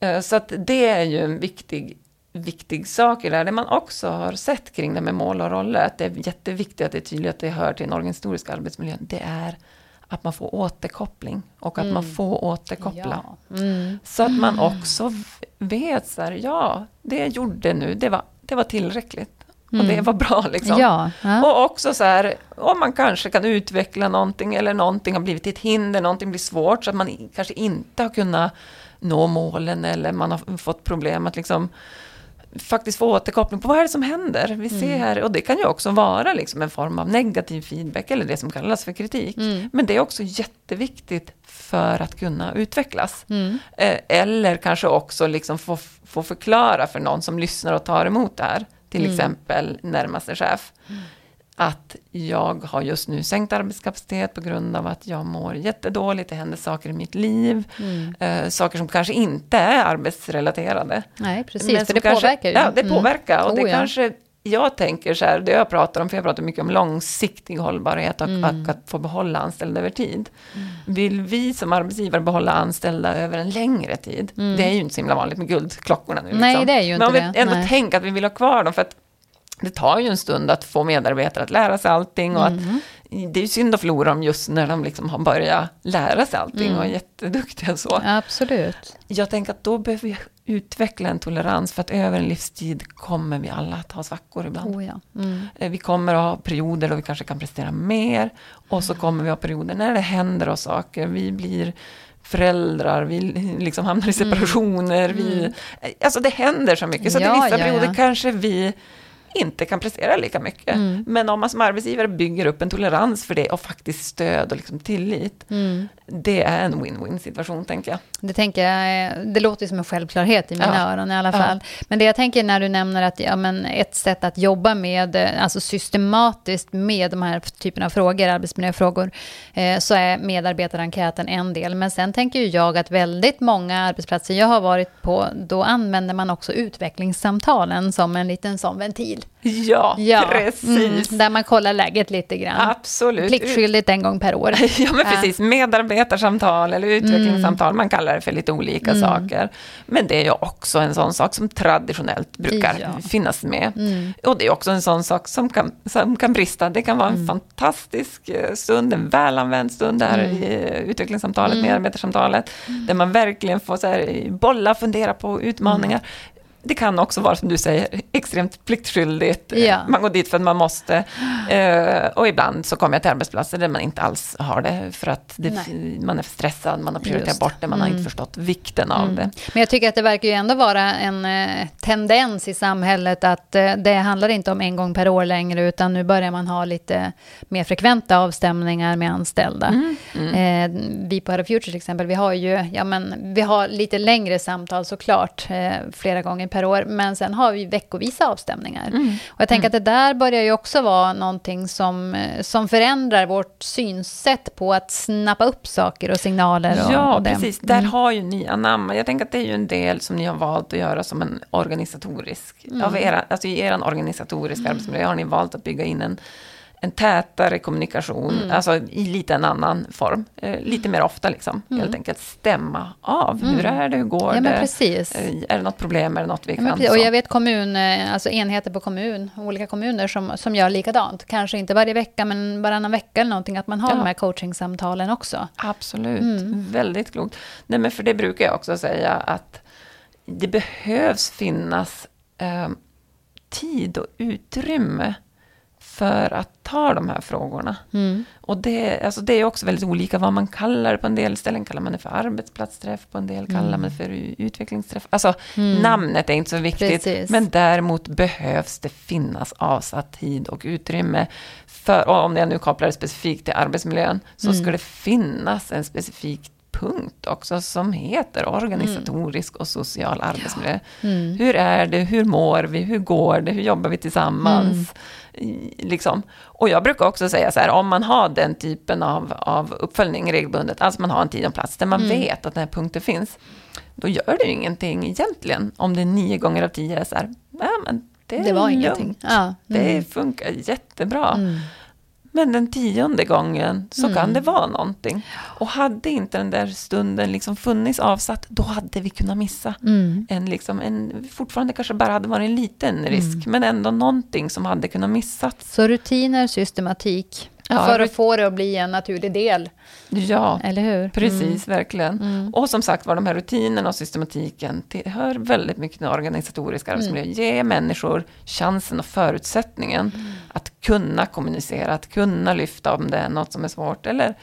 Eh, Så att det är ju en viktig, viktig sak i det här. Det man också har sett kring det med mål och roller, att det är jätteviktigt att det är tydligt att det hör till den organisatoriska arbetsmiljön, det är att man får återkoppling och att man får återkoppla.
Ja. Mm.
Så att man också vet så här, ja, det jag gjorde nu, det var, det var tillräckligt. Och det var bra liksom.
Ja, ja.
Och också så här, om man kanske kan utveckla någonting eller någonting har blivit ett hinder, någonting blir svårt så att man kanske inte har kunnat nå målen eller man har fått problem att liksom faktiskt få återkoppling på vad är det som händer. Vi ser här, och det kan ju också vara liksom en form av negativ feedback eller det som kallas för kritik.
Mm.
Men det är också jätteviktigt för att kunna utvecklas.
Mm.
Eh, Eller kanske också liksom få, få förklara för någon som lyssnar och tar emot det här, till
Mm.
exempel närmaste chef, att jag har just nu sänkt arbetskapacitet på grund av att jag mår jättedåligt, det händer saker i mitt liv,
Mm.
eh, saker som kanske inte är arbetsrelaterade.
Nej, precis,
Men
för det
kanske,
påverkar ju.
Ja, det
Mm.
påverkar. Och det
Oh, ja.
kanske, jag tänker så här, det jag pratar om, för jag pratar mycket om långsiktig hållbarhet och,
Mm.
och att få behålla anställda över tid. Vill vi som arbetsgivare behålla anställda över en längre tid? Det är ju inte så himla vanligt med guldklockorna nu.
Mm. Nej,
liksom.
det är ju
Men om
inte
vi
det.
ändå tänker att vi vill ha kvar dem, för att det tar ju en stund att få medarbetare att lära sig allting och
Mm.
att det är synd att förlora dem just när de liksom har börjat lära sig allting
Mm.
och är jätteduktiga och så.
Absolut.
Jag tänker att då behöver vi utveckla en tolerans för att över en livstid kommer vi alla att ha svackor ibland.
Oh, ja. mm.
Eh, Vi kommer att ha perioder då vi kanske kan prestera mer och så kommer vi ha perioder när det händer oss saker. Vi blir föräldrar, vi liksom hamnar i separationer. Vi, alltså det händer så mycket så att
Mm. Ja,
i vissa
ja,
perioder kanske vi inte kan prestera lika mycket.
Mm.
Men om man som arbetsgivare bygger upp en tolerans för det och faktiskt stöd och liksom tillit.
Mm.
Det är en win-win situation tänker jag.
Det, tänker jag, det låter som en självklarhet i mina
Ja.
öron i alla
Ja.
fall. Men det jag tänker när du nämner att ja, men ett sätt att jobba med, alltså systematiskt med de här typen av frågor, arbetsmiljöfrågor, eh, så är medarbetarenkäten en del. Men sen tänker ju jag att väldigt många arbetsplatser jag har varit på, då använder man också utvecklingssamtalen som en liten sån ventil.
Ja, precis.
Mm, där man kollar läget lite grann.
Absolut.
Pliktskyldigt en gång per år. [laughs]
Ja, men precis. Medarbetarsamtal eller utvecklingssamtal, man kallar det för lite olika
Mm.
saker. Men det är ju också en sån sak som traditionellt brukar
Ja.
finnas med.
Mm.
Och det är också en sån sak som kan, som kan brista. Det kan vara en
Mm.
fantastisk eh, stund, en välanvänd stund där
Mm.
i eh, utvecklingssamtalet, medarbetarsamtalet, där man verkligen får så här, bolla, fundera på utmaningar. Det kan också vara, som du säger, extremt pliktskyldigt.
Ja.
Man går dit för att man måste. Eh, och ibland så kommer jag till arbetsplatser där man inte alls har det, för att det, man är för stressad, man har prioriterat
Just.
bort det, man har
Mm.
inte förstått vikten av det.
Men jag tycker att det verkar ju ändå vara en eh, tendens i samhället att eh, det handlar inte om en gång per år längre, utan nu börjar man ha lite mer frekventa avstämningar med anställda.
Mm.
Eh, vi på Aero Future till exempel, vi har ju ja, men, vi har lite längre samtal såklart, eh, flera gånger per år, men sen har vi veckovisa avstämningar.
Mm.
Och jag tänker att det där börjar ju också vara någonting som, eh, som förändrar vårt synsätt på att snappa upp saker och signaler. Och,
Ja,
och
precis. Där
Mm.
har ju ni anammat. Jag tänker att det är ju en del som ni har valt att göra som en organisatorisk...
Mm.
Av era, alltså I er organisatoriska arbetsmiljö har ni valt att bygga in en, en tätare kommunikation,
Mm.
alltså i lite en annan form. Eh, lite mer ofta liksom, helt enkelt stämma av. Hur är det, hur går
Mm. Ja, men
det?
precis.
Eh, Är det något problem, är det något vi
Ja,
kan...
precis. och jag vet kommun, eh, alltså enheter på kommun, olika kommuner som, som gör likadant. Kanske inte varje vecka, men varannan vecka eller någonting, att man har
Ja.
de här coachingsamtalen också.
Absolut,
Mm.
väldigt klokt. Nej, men för det brukar jag också säga att det behövs finnas eh, tid och utrymme för att ta de här frågorna.
Mm.
Och det, alltså det är också väldigt olika vad man kallar det. På en del ställen kallar man det för arbetsplatsträff, på en del kallar man det för utvecklingsträff. Alltså namnet är inte så viktigt,
Mm. Precis.
men däremot behövs det finnas avsatt tid och utrymme. För, och om jag nu kopplar det specifikt till arbetsmiljön, så
Mm.
ska det finnas en specifik punkt också som heter organisatorisk och social arbetsmiljö.
Mm.
Hur är det, hur mår vi, hur går det, hur jobbar vi tillsammans? Liksom. Och jag brukar också säga så här, om man har den typen av, av uppföljning regelbundet, alltså man har en tid och en plats där man
Mm.
vet att den här punkten finns, då gör det ju ingenting egentligen om det nio gånger av tio är så här, ja men det,
Det var
är
ingenting. Ja.
Det
Mm.
funkar jättebra.
Mm.
Men den tionde gången så
Mm.
kan det vara någonting. Och hade inte den där stunden liksom funnits avsatt, då hade vi kunnat missa
Mm.
en, liksom, en, fortfarande kanske bara hade varit en liten risk, men ändå någonting som hade kunnat missats.
Så rutiner, systematik,
Ja,
för att få det att bli en naturlig del,
Ja,
eller hur?
precis, verkligen.
Mm.
Och som sagt var, de här rutinerna och systematiken tillhör väldigt mycket den organisatoriska arbetsmiljön. Ge människor chansen och förutsättningen att kunna kommunicera, att kunna lyfta om det är något som är svårt, eller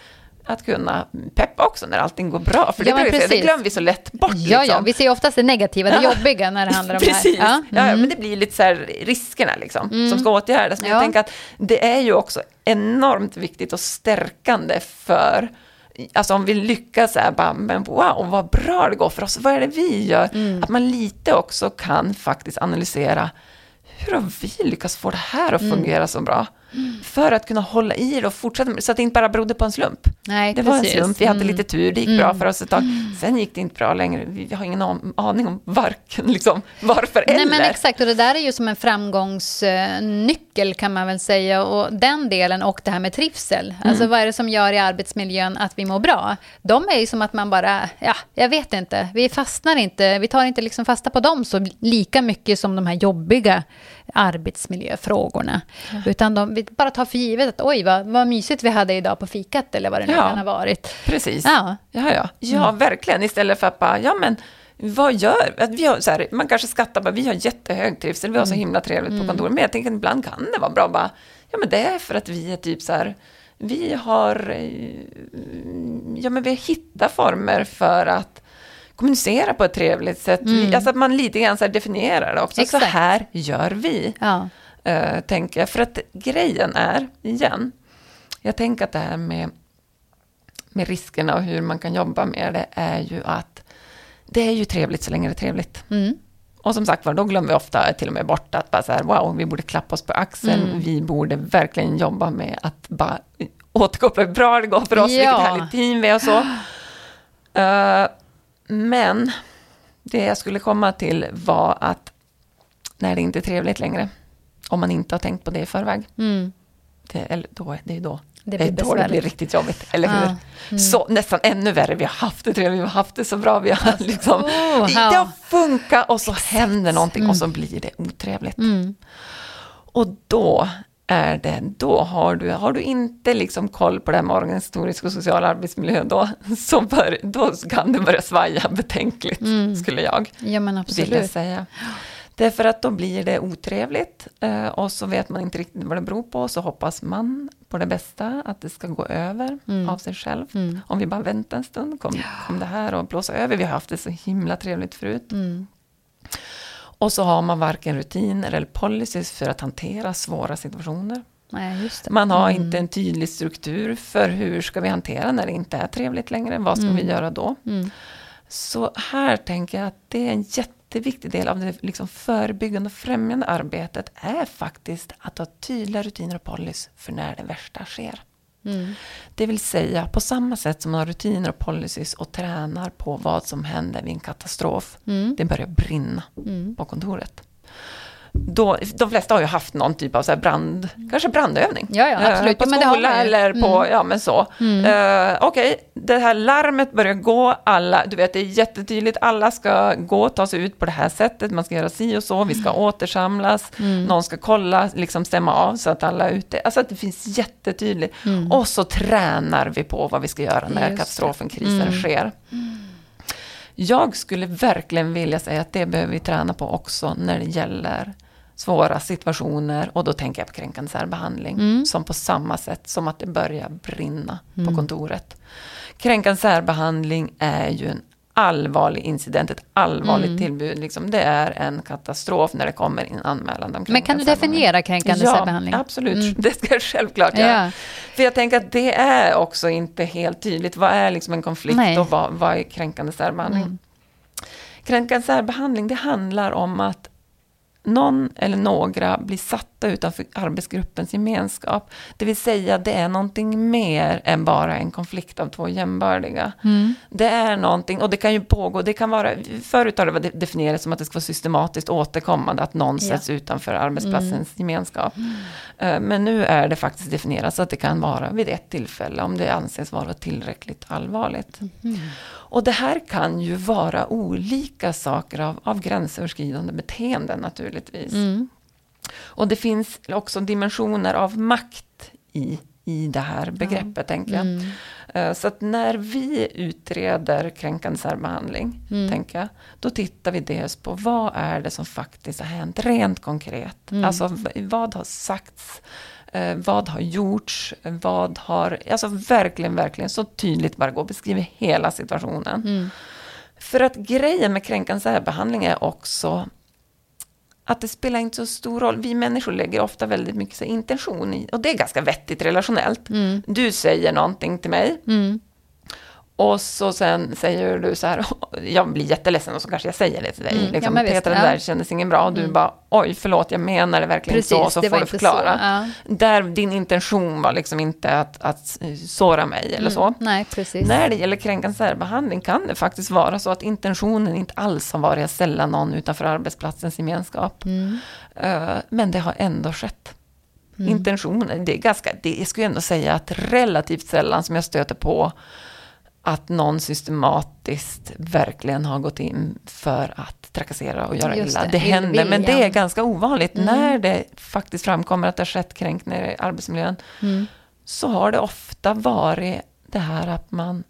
att kunna peppa också när allting går bra. För det,
Ja,
det
precis.
glömmer vi så lätt bort.
Ja,
liksom.
ja, vi ser oftast det negativa, det
Ja.
jobbiga när det [laughs] handlar om
Precis,
det här.
ja.
Mm.
men det blir lite så här riskerna liksom, som ska åtgärdas. Men
Ja.
jag tänker att det är ju också enormt viktigt och stärkande för Alltså om vi lyckas så här, bara, men wow, vad bra det går för oss, vad är det vi gör?
Mm.
Att man lite också kan faktiskt analysera, hur har vi lyckats få det här att
Mm.
fungera så bra? För att kunna hålla i det och fortsätta med så att det inte bara berodde på en slump.
Nej,
Det var en
precis.
slump, vi hade
Mm.
lite tur, det gick bra för oss ett tag. Sen gick det inte bra längre, vi har ingen an- aning om varken [laughs] liksom, varför
Nej,
eller.
men exakt, och det där är ju som en framgångsnyckel kan man väl säga. Och den delen och det här med trivsel.
Mm.
Alltså vad är det som gör i arbetsmiljön att vi mår bra? De är ju som att man bara, ja, jag vet inte. Vi fastnar inte, vi tar inte liksom fasta på dem så lika mycket som de här jobbiga arbetsmiljöfrågorna. Utan de, vi bara tar för givet att oj, vad, vad mysigt vi hade idag på fikat eller vad det nu
Ja.
kan ha varit.
Precis.
Ja.
Ja, ja. ja verkligen. Istället för att bara, ja men vad gör att vi? Har, så här, man kanske skattar bara, vi har jättehög trivsel, vi har så himla trevligt på kontoret. Men jag tänker att ibland kan det vara bra bara, ja men det är för att vi är typ så här, vi har, eh, ja men vi har hittat former för att kommunicera på ett trevligt sätt. Vi, alltså att man lite grann så definierar det också.
Exakt.
Så här gör vi.
Ja.
eh, tänker jag. För att grejen är, igen, jag tänker att det här med, med riskerna och hur man kan jobba med det är ju att det är ju trevligt så länge det är trevligt.
Mm.
Och som sagt var, då glömmer vi ofta till och med bort att bara så här, wow, vi borde klappa oss på axeln,
Mm.
vi borde verkligen jobba med att bara återkoppla hur bra det går för oss,
Ja.
vilket härligt team vi är och så. [gasps] Eh, men det jag skulle komma till var att när det inte är trevligt längre, om man inte har tänkt på det i förväg,
Mm.
det, eller då, det är då
Det
är
blir
då det blir riktigt jobbigt, eller hur?
Ja. Mm.
Så nästan ännu värre, vi har haft det trevligt, vi har haft det så bra, vi har [laughs] liksom,
Oh,
det har funkat och så händer någonting och så blir det otrevligt.
Mm.
Och då är det, då har du, har du inte liksom koll på det här med organisatorisk och social arbetsmiljö, då, [laughs] så bör, då kan det börja svaja betänkligt,
Mm.
skulle jag
Ja, men
vilja
absolut.
säga. Därför att då blir det otrevligt eh, och så vet man inte riktigt vad det beror på. Så hoppas man på det bästa, att det ska gå över
Mm.
av sig själv.
Mm.
Om vi bara väntar en stund, kommer kom det här att blåsa över? Vi har haft det så himla trevligt förut.
Mm.
Och så har man varken rutiner eller policies för att hantera svåra situationer.
Nej.
Man har
Mm.
inte en tydlig struktur för hur ska vi hantera när det inte är trevligt längre. Vad ska
Mm.
vi göra då?
Mm.
Så här tänker jag att det är en jätteviktig del av det liksom förebyggande och främjande arbetet är faktiskt att ha tydliga rutiner och policy för när det värsta sker.
Mm.
Det vill säga på samma sätt som man har rutiner och policies och tränar på vad som händer vid en katastrof.
Mm.
Det börjar brinna
Mm.
på kontoret. Då, de flesta har ju haft någon typ av så brand, kanske brandövning.
Ja, ja,
Eh,
absolut.
På
Ja,
skola
ju.
eller på,
Mm.
ja men så.
Mm.
Eh, Okej, det här larmet börjar gå, alla, du vet det är jättetydligt, alla ska gå, ta sig ut på det här sättet, man ska göra si och så, vi ska återsamlas,
Mm.
någon ska kolla, liksom stämma av så att alla är ute. Alltså att det finns jättetydligt.
Mm.
Och så tränar vi på vad vi ska göra när
Just
katastrofen, krisen
Mm.
sker. Jag skulle verkligen vilja säga att det behöver vi träna på också när det gäller svåra situationer och då tänker jag på kränkande särbehandling
Mm.
som på samma sätt som att det börjar brinna
Mm.
på kontoret. Kränkande särbehandling är ju en allvarlig incident, ett allvarligt
Mm.
tillbud. Liksom. Det är en katastrof när det kommer in anmälan om
Men kan du definiera kränkande
ja,
särbehandling?
absolut.
Mm. [laughs]
Det ska jag självklart göra.
Ja.
För jag tänker att det är också inte helt tydligt. Vad är liksom en konflikt
Nej.
och vad, vad är kränkande särbehandling?
Mm.
Kränkande särbehandling, det handlar om att någon eller några blir satta utanför arbetsgruppens gemenskap. Det vill säga, det är någonting mer än bara en konflikt av två jämbördiga.
Mm.
Det är någonting, och det kan ju pågå, det kan vara, förut har det varit definierat som att det ska vara systematiskt återkommande, att någon
Ja.
sätts utanför arbetsplatsens
Mm.
gemenskap. Eh, Men nu är det faktiskt definierat så att det kan vara vid ett tillfälle, om det anses vara tillräckligt allvarligt. Och det här kan ju vara olika saker av, av gränsöverskridande beteenden naturligtvis.
Mm.
Och det finns också dimensioner av makt i, i det här begreppet, tänker jag.
Mm.
Eh, Så att när vi utreder kränkande särbehandling,
Mm.
tänker jag, då tittar vi dels på vad är det som faktiskt har hänt rent konkret.
Mm.
Alltså vad har sagts, eh, vad har gjorts, vad har, alltså verkligen, verkligen så tydligt bara gå, beskriver hela situationen.
Mm.
För att grejen med kränkande särbehandling är också att det spelar inte så stor roll. Vi människor lägger ofta väldigt mycket intention i, och det är ganska vettigt relationellt.
Mm.
Du säger någonting till mig
Mm.
Och så sen säger du så här, [laughs] jag blir jätteledsen och så kanske jag säger det till dig.
Mm, ja,
liksom,
visst,
Petra, det
ja.
där kändes ingen bra. Och du
Mm.
bara, oj, förlåt, jag menar det verkligen
Precis,
så, så
det
får du förklara.
så. Ja.
Där din intention var liksom inte att, att såra mig eller
Mm.
så.
Nej, precis.
När det gäller kränkande särbehandling kan det faktiskt vara så att intentionen inte alls har varit att ställa någon utanför arbetsplatsens gemenskap.
Mm.
Eh, Men det har ändå skett.
Mm.
Intentionen, det är ganska, det, jag skulle ändå säga att relativt sällan som jag stöter på att någon systematiskt verkligen har gått in för att trakassera och göra
Just
illa.
det,
Det, händer, men det är ganska ovanligt.
Mm.
När det faktiskt framkommer att det har skett kränkningar i arbetsmiljön,
Mm.
så har det ofta varit det här att man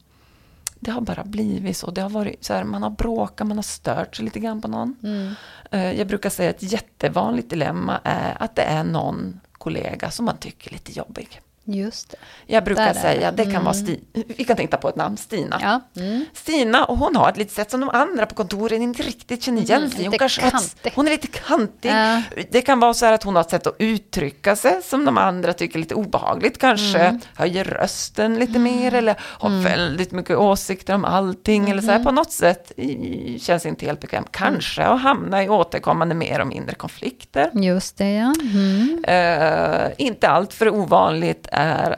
det har bara blivit så. Det har varit så här, man har bråkat, man har stört sig lite grann på någon.
Mm.
Eh, Jag brukar säga att ett jättevanligt dilemma är att det är någon kollega som man tycker är lite jobbig.
Just det.
Jag brukar säga,
det.
kan
Mm.
vara Stina, vi kan tänka på ett namn, Stina.
Ja. Mm.
Stina, och hon har ett litet sätt som de andra på kontoret inte riktigt känner igen
Mm,
sig i. Hon, hon är lite kantig.
Ja.
Det kan vara så här att hon har ett sätt att uttrycka sig som de andra tycker är lite obehagligt kanske.
Mm.
Höjer rösten lite mer eller har
Mm.
väldigt mycket åsikter om allting. Eller så här,
Mhm.
på något sätt i, känns inte helt bekväm. Kanske
Mm.
har hamnat i återkommande mer och mindre konflikter.
Just det, ja. Mm.
Eh, inte allt för ovanligt är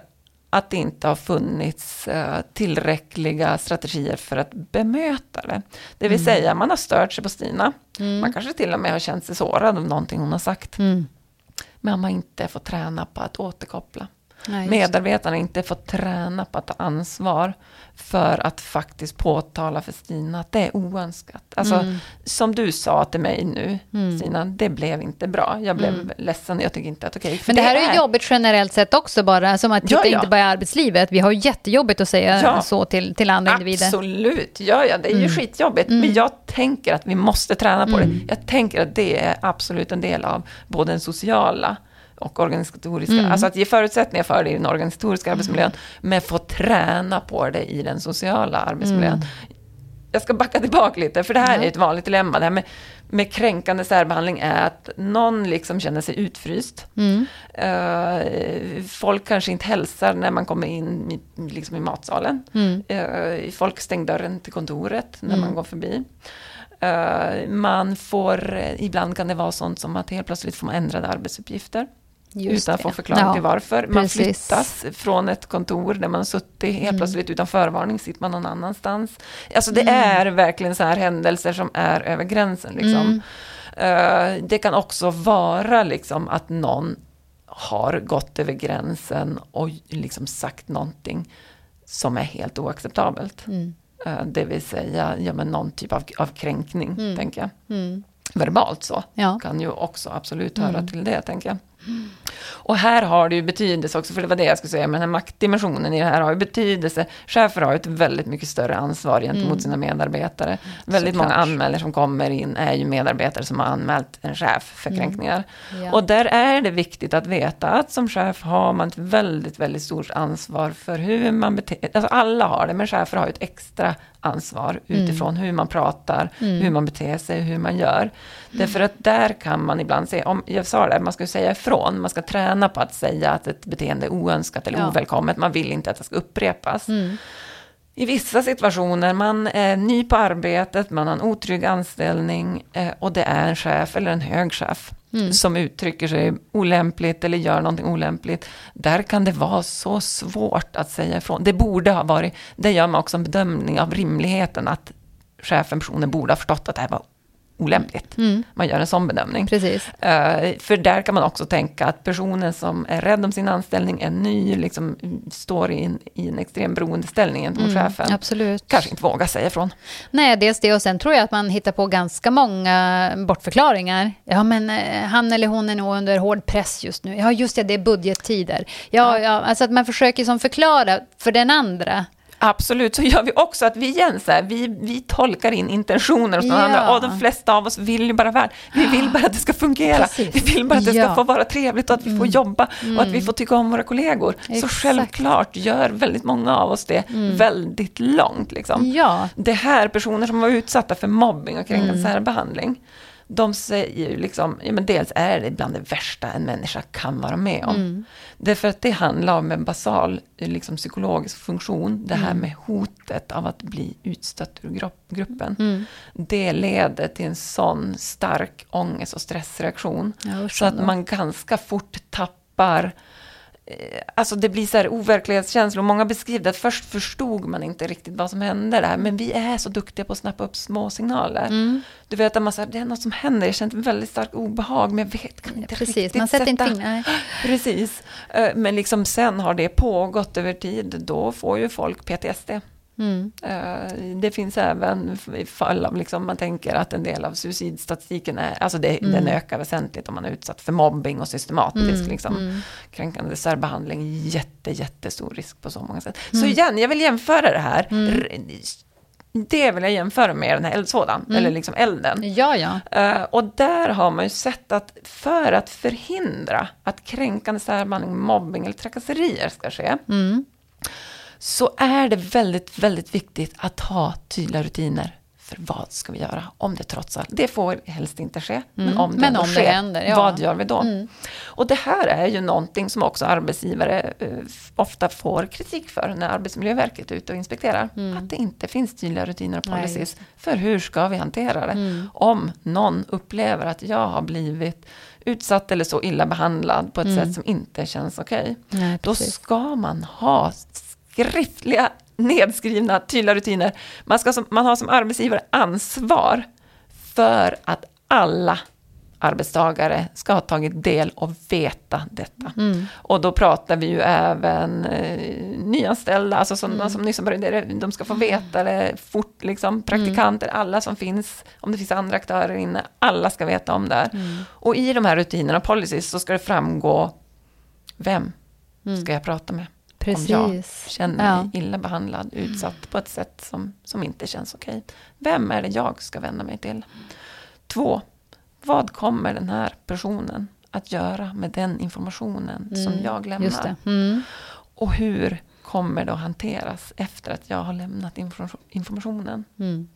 att det inte har funnits eh, tillräckliga strategier för att bemöta det. Det vill säga, man har stört sig på Stina.
Mm.
Man kanske till och med har känt sig sårad av någonting hon har sagt.
Mm.
Men man har inte fått träna på att återkoppla.
Nej,
Medarbetarna inte får träna på att ta ansvar för att faktiskt påtala för Stina att det är oönskat. Alltså,
Mm.
som du sa till mig nu,
Mm.
Stina, det blev inte bra. Jag blev
Mm.
ledsen, jag tycker inte att okej. för
Men det här är ju jobbigt generellt sett också bara, som att titta
Ja, ja.
inte bara i arbetslivet. Vi har ju jättejobbigt att säga
Ja.
så till, till andra individer.
Absolut, ja, ja, det är ju
Mm.
skitjobbigt.
Mm.
Men jag tänker att vi måste träna på
Mm.
det. Jag tänker att det är absolut en del av både den sociala och organisatoriska,
Mm.
alltså att ge förutsättningar för det i den organisatoriska arbetsmiljön, men få träna på det i den sociala arbetsmiljön.
Mm.
Jag ska backa tillbaka lite, för det här är ett vanligt dilemma. Det här med, med kränkande särbehandling är att någon liksom känner sig utfryst.
Mm.
Eh, folk kanske inte hälsar när man kommer in i, liksom i matsalen.
Mm.
Eh, folk stänger dörren till kontoret när
Mm.
man går förbi. Eh, man får, ibland kan det vara sånt som att helt plötsligt får man ändrade arbetsuppgifter.
Just
utan att få förklaring
Ja,
till varför. Man
precis.
flyttas från ett kontor där man suttit, helt
Mm.
plötsligt utan förvarning sitter man någon annanstans. Alltså det
Mm.
är verkligen så här händelser som är över gränsen. Liksom.
Mm.
Eh, det kan också vara liksom att någon har gått över gränsen och liksom sagt någonting som är helt oacceptabelt. Eh, det vill säga ja, men någon typ av, av kränkning,
Mm.
tänker jag.
Mm.
Verbalt så
Ja.
kan ju också absolut höra till det, tänker jag. Och här har det ju betydelse också, för det var det jag skulle säga, men den här maktdimensionen i det här har ju betydelse. Chefer har ju ett väldigt mycket större ansvar gentemot
Mm.
sina medarbetare. Väldigt
Såklart.
många anmälningar som kommer in är ju medarbetare som har anmält en chef för
Mm.
kränkningar.
Ja.
Och där är det viktigt att veta att som chef har man ett väldigt, väldigt stort ansvar för hur man beter Alltså alla har det, men chefer har ju ett extra ansvar
Mm.
utifrån hur man pratar,
Mm.
hur man beter sig, hur man gör. Därför att där kan man ibland se, om, jag sa det, man ska ju säga ifrån, man ska träna på att säga att ett beteende är oönskat eller
Ja.
ovälkommet, man vill inte att det ska upprepas.
Mm.
I vissa situationer, man är ny på arbetet, man har en otrygg anställning eh, och det är en chef eller en hög chef
Mm.
som uttrycker sig olämpligt eller gör någonting olämpligt. Där kan det vara så svårt att säga ifrån. Det borde ha varit, det gör man också en bedömning av rimligheten att chefen, personen, borde ha förstått att det här var olämpligt.
Mm.
Man gör en sån bedömning.
Precis.
Eh, för där kan man också tänka att personen som är rädd om sin anställning, är ny, liksom, står i en, i en extrem beroendeställning gentemot
Mm.
chefen.
Absolut.
Kanske inte vågar säga ifrån.
Nej, dels det och sen tror jag att man hittar på ganska många bortförklaringar. Ja, men eh, han eller hon är nog under hård press just nu. Ja, just det, det är budgettider. Ja, ja, alltså att man försöker som förklara för den andra.
Absolut, så gör vi också att vi igen så här, vi, vi tolkar in intentioner hos någon
Ja.
andra. Och de flesta av oss vill ju bara väl. Vi vill bara att det ska fungera.
Precis.
Vi vill bara att det ska
Ja.
få vara trevligt och att vi får jobba och att vi får tycka om våra kollegor. Så
Exakt.
självklart gör väldigt många av oss det väldigt långt. Liksom.
Ja,
Det här, personer som var utsatta för mobbing och kränkande
Mm.
särbehandling, de säger ju liksom, ja men dels är det bland det värsta en människa kan vara med om.
Mm.
Därför att det handlar om en basal liksom, psykologisk funktion, det här
Mm.
med hotet av att bli utstött ur grupp, gruppen.
Mm.
Det leder till en sån stark ångest och stressreaktion. Så att man ganska fort tappar Alltså det blir så här overklighetskänslor. Många beskriver att först förstod man inte riktigt vad som hände där. Men vi är så duktiga på att snappa upp små signaler.
Mm.
Du vet att man säger det är något som händer. Jag känner väldigt starkt obehag. Men jag vet kan inte
Precis,
riktigt
man sätter inte
sätta-
fingrar. [gasps]
Precis. Eh, Men liksom sen har det pågått över tid. Då får ju folk PTSD.
Mm.
Eh, Det finns även i fall av, liksom, man tänker att en del av suicidstatistiken är, alltså det,
Mm.
den ökar väsentligt om man är utsatt för mobbing och systematisk
Mm,
liksom,
mm.
kränkande särbehandling. Jätte, jättestor risk på så många sätt.
Mm.
Så igen, jag vill jämföra det här. R- Det vill jag jämföra med den här eldsvådan,
Mm.
eller liksom elden.
Ja, ja.
Eh, och där har man ju sett att för att förhindra att kränkande särbehandling, mobbing eller trakasserier ska ske,
Mm.
Så är det väldigt, väldigt viktigt att ha tydliga rutiner för vad ska vi göra om det trots allt, det får helst inte ske, men
Mm.
om det,
Men om det
sker,
händer, ja.
vad gör vi då?
Mm.
Och det här är ju någonting som också arbetsgivare eh, ofta får kritik för när Arbetsmiljöverket är ute och inspekterar.
Mm.
Att det inte finns tydliga rutiner och
Nej,
policies
just
för hur ska vi hantera det?
Mm.
Om någon upplever att jag har blivit utsatt eller så illa behandlad på ett
Mm.
sätt som inte känns okej.
Nej,
Då ska man ha skriftliga, nedskrivna, tydliga rutiner. Man, ska som, man har som arbetsgivare ansvar för att alla arbetstagare ska ha tagit del och veta detta.
Mm.
Och då pratar vi ju även eh, nyanställda, alltså sådana
Mm.
som nyss har börjat, de ska få veta det fort, liksom, praktikanter, alla som finns, om det finns andra aktörer inne, alla ska veta om det här.
Mm.
Och i de här rutinerna och policies så ska det framgå vem
Mm.
ska jag prata med? Om jag
Precis.
känner
Ja.
mig illa behandlad, utsatt på ett sätt som, som inte känns okej. Vem är det jag ska vända mig till? Två, vad kommer den här personen att göra med den informationen som
Mm,
jag lämnar?
Mm.
Och hur kommer det att hanteras efter att jag har lämnat information- informationen?
Mm.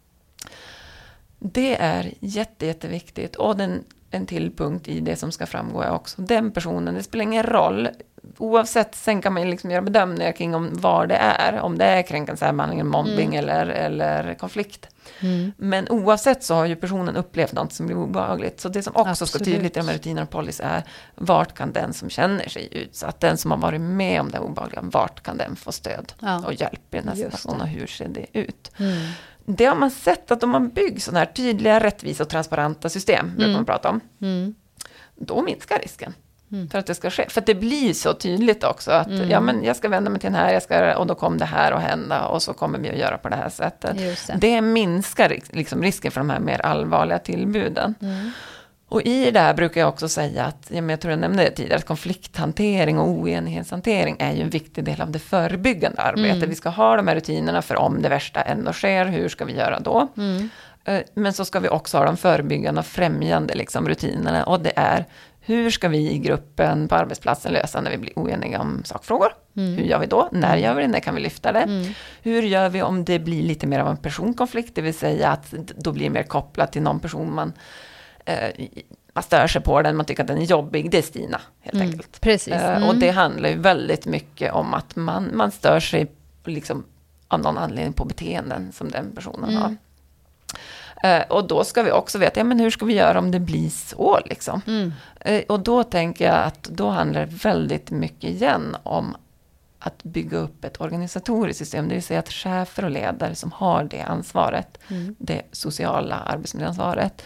Det är jätte, jätteviktigt. Och den, en till punkt i det som ska framgå är också den personen, det spelar ingen roll. Oavsett, sen kan man liksom göra bedömningar kring om vad det är. Om det är kränkande särbehandling, mobbing eller, eller konflikt.
Mm.
Men oavsett så har ju personen upplevt något som blir obehagligt. Så det som också ska
Absolut.
tydligt i de här rutinerna och policy är vart kan den som känner sig utsatt, den som har varit med om det obehagliga, vart kan den få stöd
Ja.
och hjälp i den här situationen och hur ser det ut?
Mm.
Det har man sett att om man bygger sådana här tydliga, rättvisa och transparenta system, brukar
Mm.
man prata om,
Mm.
då minskar risken.
Mm.
För att det ska ske. För att det blir så tydligt också att
Mm.
ja, men jag ska vända mig till den här, jag ska, och då kommer det här att hända och så kommer vi att göra på det här sättet.
Det.
Det minskar liksom risken för de här mer allvarliga tillbuden.
Mm.
Och i det här brukar jag också säga att, ja, men jag tror jag nämnde det tidigare, att konflikthantering och oenighetshantering är ju en viktig del av det förebyggande arbetet.
Mm.
Vi ska ha de här rutinerna för om det värsta ändå sker, hur ska vi göra då?
Mm.
Eh, Men så ska vi också ha de förebyggande och främjande liksom, rutinerna. Och det är hur ska vi i gruppen på arbetsplatsen lösa när vi blir oeniga om sakfrågor?
Mm.
Hur gör vi då? När gör vi det? När kan vi lyfta det?
Mm.
Hur gör vi om det blir lite mer av en personkonflikt? Det vill säga att då blir det mer kopplat till någon person man, eh, man stör sig på den, man tycker att den är jobbig. Det är Stina, helt
Mm.
enkelt.
Precis.
Eh,
Mm.
Och det handlar ju väldigt mycket om att man, man stör sig liksom, av någon anledning på beteenden som den personen
Mm.
har. Eh, och då ska vi också veta, ja, men hur ska vi göra om det blir så? Liksom?
Mm.
Eh, och då tänker jag att då handlar det väldigt mycket igen om att bygga upp ett organisatoriskt system, det vill säga att chefer och ledare som har det ansvaret,
Mm.
det sociala arbetsmiljöansvaret,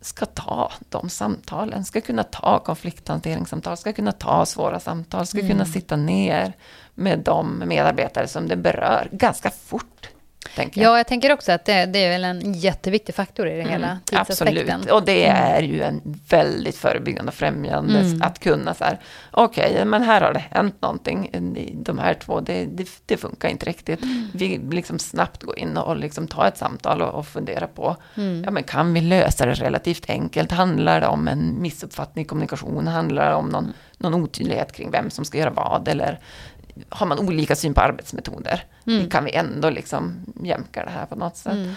ska ta de samtalen, ska kunna ta konflikthanteringssamtal, ska kunna ta svåra samtal, ska kunna sitta ner med de medarbetare som det berör ganska fort. Tänker jag.
Ja, jag tänker också att det, det är väl en jätteviktig faktor i det hela,
Mm,
tidsaspekten.
Absolut, och det är ju en väldigt förebyggande och främjande
Mm.
att kunna så här, okej, men här har det hänt någonting, de här två, det, det, det funkar inte riktigt.
Mm.
Vi liksom snabbt går in och liksom tar ett samtal och, och fundera på,
Mm.
ja men kan vi lösa det relativt enkelt? Handlar det om en missuppfattning i kommunikation? Handlar det om någon,
Mm.
någon otydlighet kring vem som ska göra vad? Eller har man olika syn på arbetsmetoder?
Mm.
Kan vi ändå liksom jämka det här på något sätt?
Mm.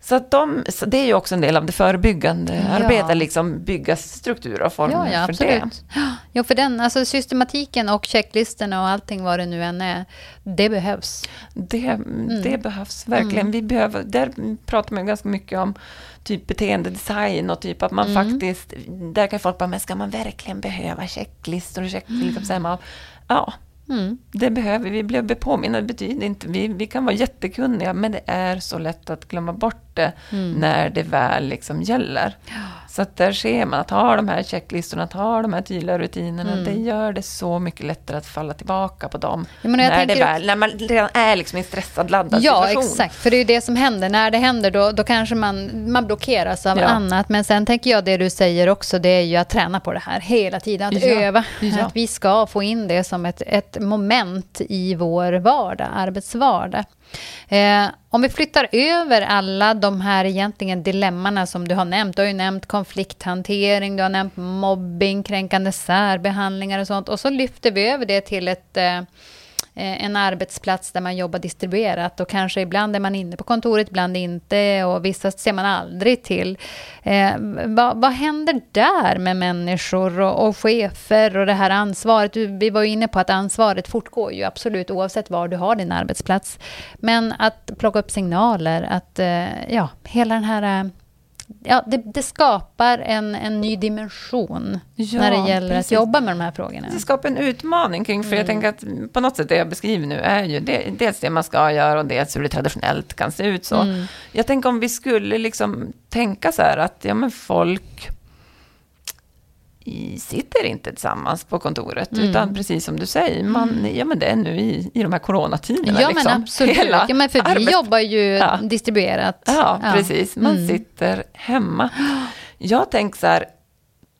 Så, att de, så det är ju också en del av det förebyggande
Ja.
arbetet, liksom bygga strukturer och former
Ja, ja,
för det.
absolut. Jo, för den, alltså systematiken och checklistorna och allting vad det nu än är, det behövs.
Det, det behövs verkligen.
Mm.
Vi behöver, där pratar man ganska mycket om typ beteendedesign och typ att man
Mm.
faktiskt, där kan folk bara, men ska man verkligen behöva checklistor och check, så här, man, ja,
Mm.
det behöver vi. Vi påminna, det betyder inte, vi, vi kan vara jättekunniga, men det är så lätt att glömma bort det
Mm.
när det väl liksom gäller. Så att där ser man att ha de här checklistorna, att ha de här tydliga rutinerna,
Mm.
det gör det så mycket lättare att falla tillbaka på dem.
Ja,
när, det väl, när man redan är liksom i en stressad, laddad
Ja,
situation.
exakt. För det är ju det som händer. När det händer då, då kanske man, man blockeras av
Ja.
annat. Men sen tänker jag det du säger också, det är ju att träna på det här hela tiden. Att
Ja.
öva.
Ja.
Att vi ska få in det som ett, ett moment i vår vardag, arbetsvardag. Eh, om vi flyttar över alla de här egentligen dilemmana som du har nämnt. Du har ju nämnt konflikthantering, du har nämnt mobbing, kränkande särbehandlingar och sånt. Och så lyfter vi över det till ett eh, Eh, en arbetsplats där man jobbar distribuerat och kanske ibland är man inne på kontoret, ibland inte och vissa ser man aldrig till. Eh, vad, vad händer där med människor och, och chefer och det här ansvaret? Du, vi var ju inne på att ansvaret fortgår ju absolut oavsett var du har din arbetsplats. Men att plocka upp signaler, att eh, ja, hela den här eh, Ja, det, det skapar en, en ny dimension
Ja,
när det gäller
precis.
att jobba med de här frågorna.
Det skapar en utmaning kring, för jag
Mm.
tänker att på något sätt det jag beskriver nu är ju det, dels det man ska göra och dels hur det traditionellt kan se ut så.
Mm.
Jag tänker om vi skulle liksom tänka så här att ja, men folk i, sitter inte tillsammans på kontoret, mm. utan precis som du säger, man, ja men det är nu i, i de här coronatiderna.
Ja
liksom.
men absolut, Hela ja, men för vi arbet... jobbar ju ja. distribuerat.
Ja, ja. precis, man mm. sitter hemma. Jag tänker så här,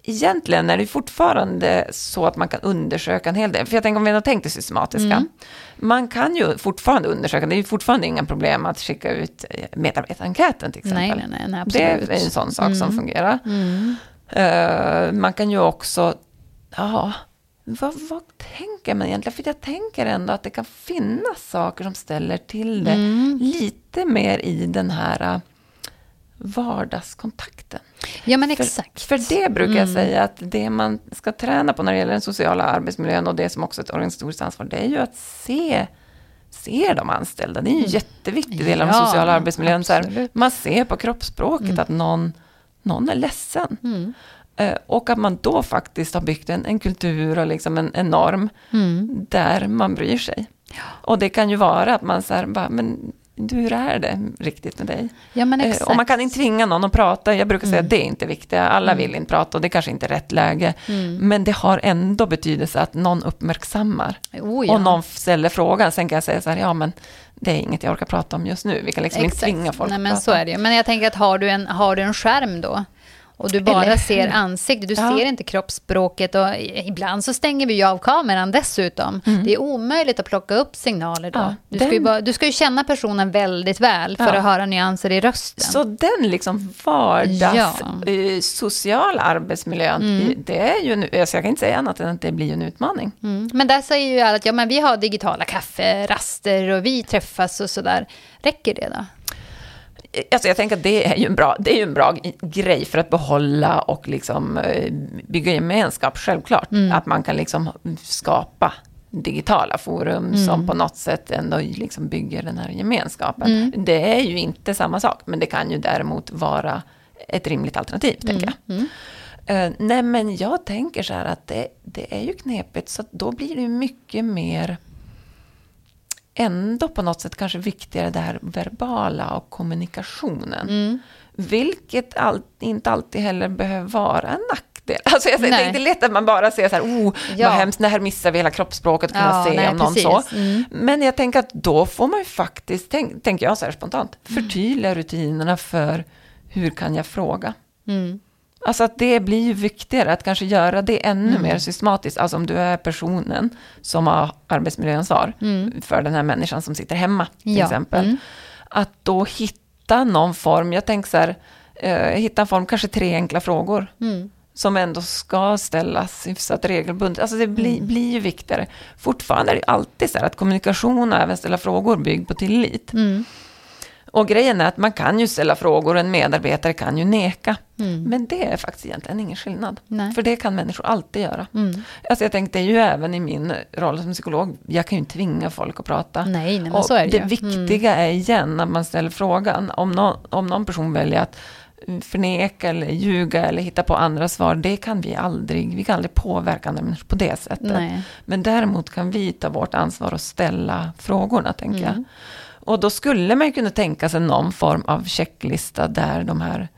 egentligen är det fortfarande så att man kan undersöka en hel del. För jag tänker om vi har tänkt det systematiska. Mm. Man kan ju fortfarande undersöka, det är ju fortfarande inga problem att skicka ut eh, medarbetarenkäten till exempel.
Nej, nej, nej,
absolut. Det är en sån sak mm. som fungerar. Mm. Uh, man kan ju också, ja, vad, vad, tänker man egentligen? För jag tänker ändå att det kan finnas saker som ställer till det mm. lite mer i den här vardagskontakten.
Ja, men exakt.
För, för det brukar mm. jag säga att det man ska träna på när det gäller den sociala arbetsmiljön och det som också är ett organisatoriskt ansvar, det är ju att se se de anställda. Det är ju en mm. jätteviktig del av den sociala arbetsmiljön. Så här, man ser på kroppsspråket mm. att någon, någon är ledsen. Mm. Uh, och att man då faktiskt har byggt en, en kultur och liksom en, en norm mm. där man bryr sig. Ja. Och det kan ju vara att man säger, men hur är det riktigt med dig?
Ja.
Eh, och man kan inte tvinga någon att prata. Jag brukar säga mm. att det är inte viktigt. Alla mm. vill inte prata och det kanske inte är rätt läge. Mm. Men det har ändå betydelse att någon uppmärksammar. Oh, ja. Och någon ställer frågan. Sen kan jag säga så här, ja men det är inget jag orkar prata om just nu. Vi kan liksom Exakt. inte tvinga folk
Nej, men att prata. Så är det Men jag tänker att har du en, har du en skärm då? Och du bara Eller, ser ansiktet, du ja. ser inte kroppsspråket och ibland så stänger vi ju av kameran dessutom. Mm. Det är omöjligt att plocka upp signaler då. Ja, du, ska ju bara, du ska ju känna personen väldigt väl för ja. att höra nyanser i rösten.
Så den liksom vardags eh, sociala arbetsmiljön, mm. det är ju, nu, jag kan inte säga annat än att det blir en utmaning.
Mm. Men där säger ju alla att ja, men vi har digitala kafferaster och vi träffas och sådär. Räcker det då?
Alltså jag tänker att det är ju en bra, det är ju en bra grej för att behålla och liksom eh, bygga gemenskap, självklart. Mm. Att man kan liksom skapa digitala forum mm. som på något sätt ändå liksom bygger den här gemenskapen. Mm. Det är ju inte samma sak, men det kan ju däremot vara ett rimligt alternativ, tänker jag. Uh, nej, men jag tänker så här att det, det är ju knepigt, så då blir det mycket mer ändå på något sätt kanske viktigare det här verbala och kommunikationen. Mm. Vilket all, inte alltid heller behöver vara en nackdel. [laughs] Alltså jag det är inte lätt att man bara ser så här, oh, ja. vad hemskt, det här missar vi hela kroppsspråket, kunna ja, se nej, om någon precis. så. Mm. Men jag tänker att då får man ju faktiskt, tänk, tänker jag så här spontant, mm. förtydliga rutinerna för hur kan jag fråga? Mm. Alltså att det blir ju viktigare att kanske göra det ännu mm. mer systematiskt. Alltså om du är personen som har arbetsmiljöansvar mm. för den här människan som sitter hemma till ja. exempel. Mm. Att då hitta någon form, jag tänker så här, eh, hitta en form, kanske tre enkla frågor. Mm. Som ändå ska ställas hyfsat regelbundet. Alltså det blir, mm. blir ju viktigare. Fortfarande är det alltid så här att kommunikation och även ställa frågor bygger på tillit. Mm. Och grejen är att man kan ju ställa frågor och en medarbetare kan ju neka. Mm. Men det är faktiskt egentligen ingen skillnad. Nej. För det kan människor alltid göra. Mm. Alltså jag tänkte ju även i min roll som psykolog, jag kan ju inte tvinga folk att prata.
Nej, nej men så är det
Det viktiga mm. är igen när man ställer frågan, om någon, om någon person väljer att förneka eller ljuga eller hitta på andra svar, det kan vi aldrig, vi kan aldrig påverka andra människor på det sättet. Nej. Men däremot kan vi ta vårt ansvar och ställa frågorna, tänker jag. Och då skulle man kunna tänka sig någon form av checklista där de här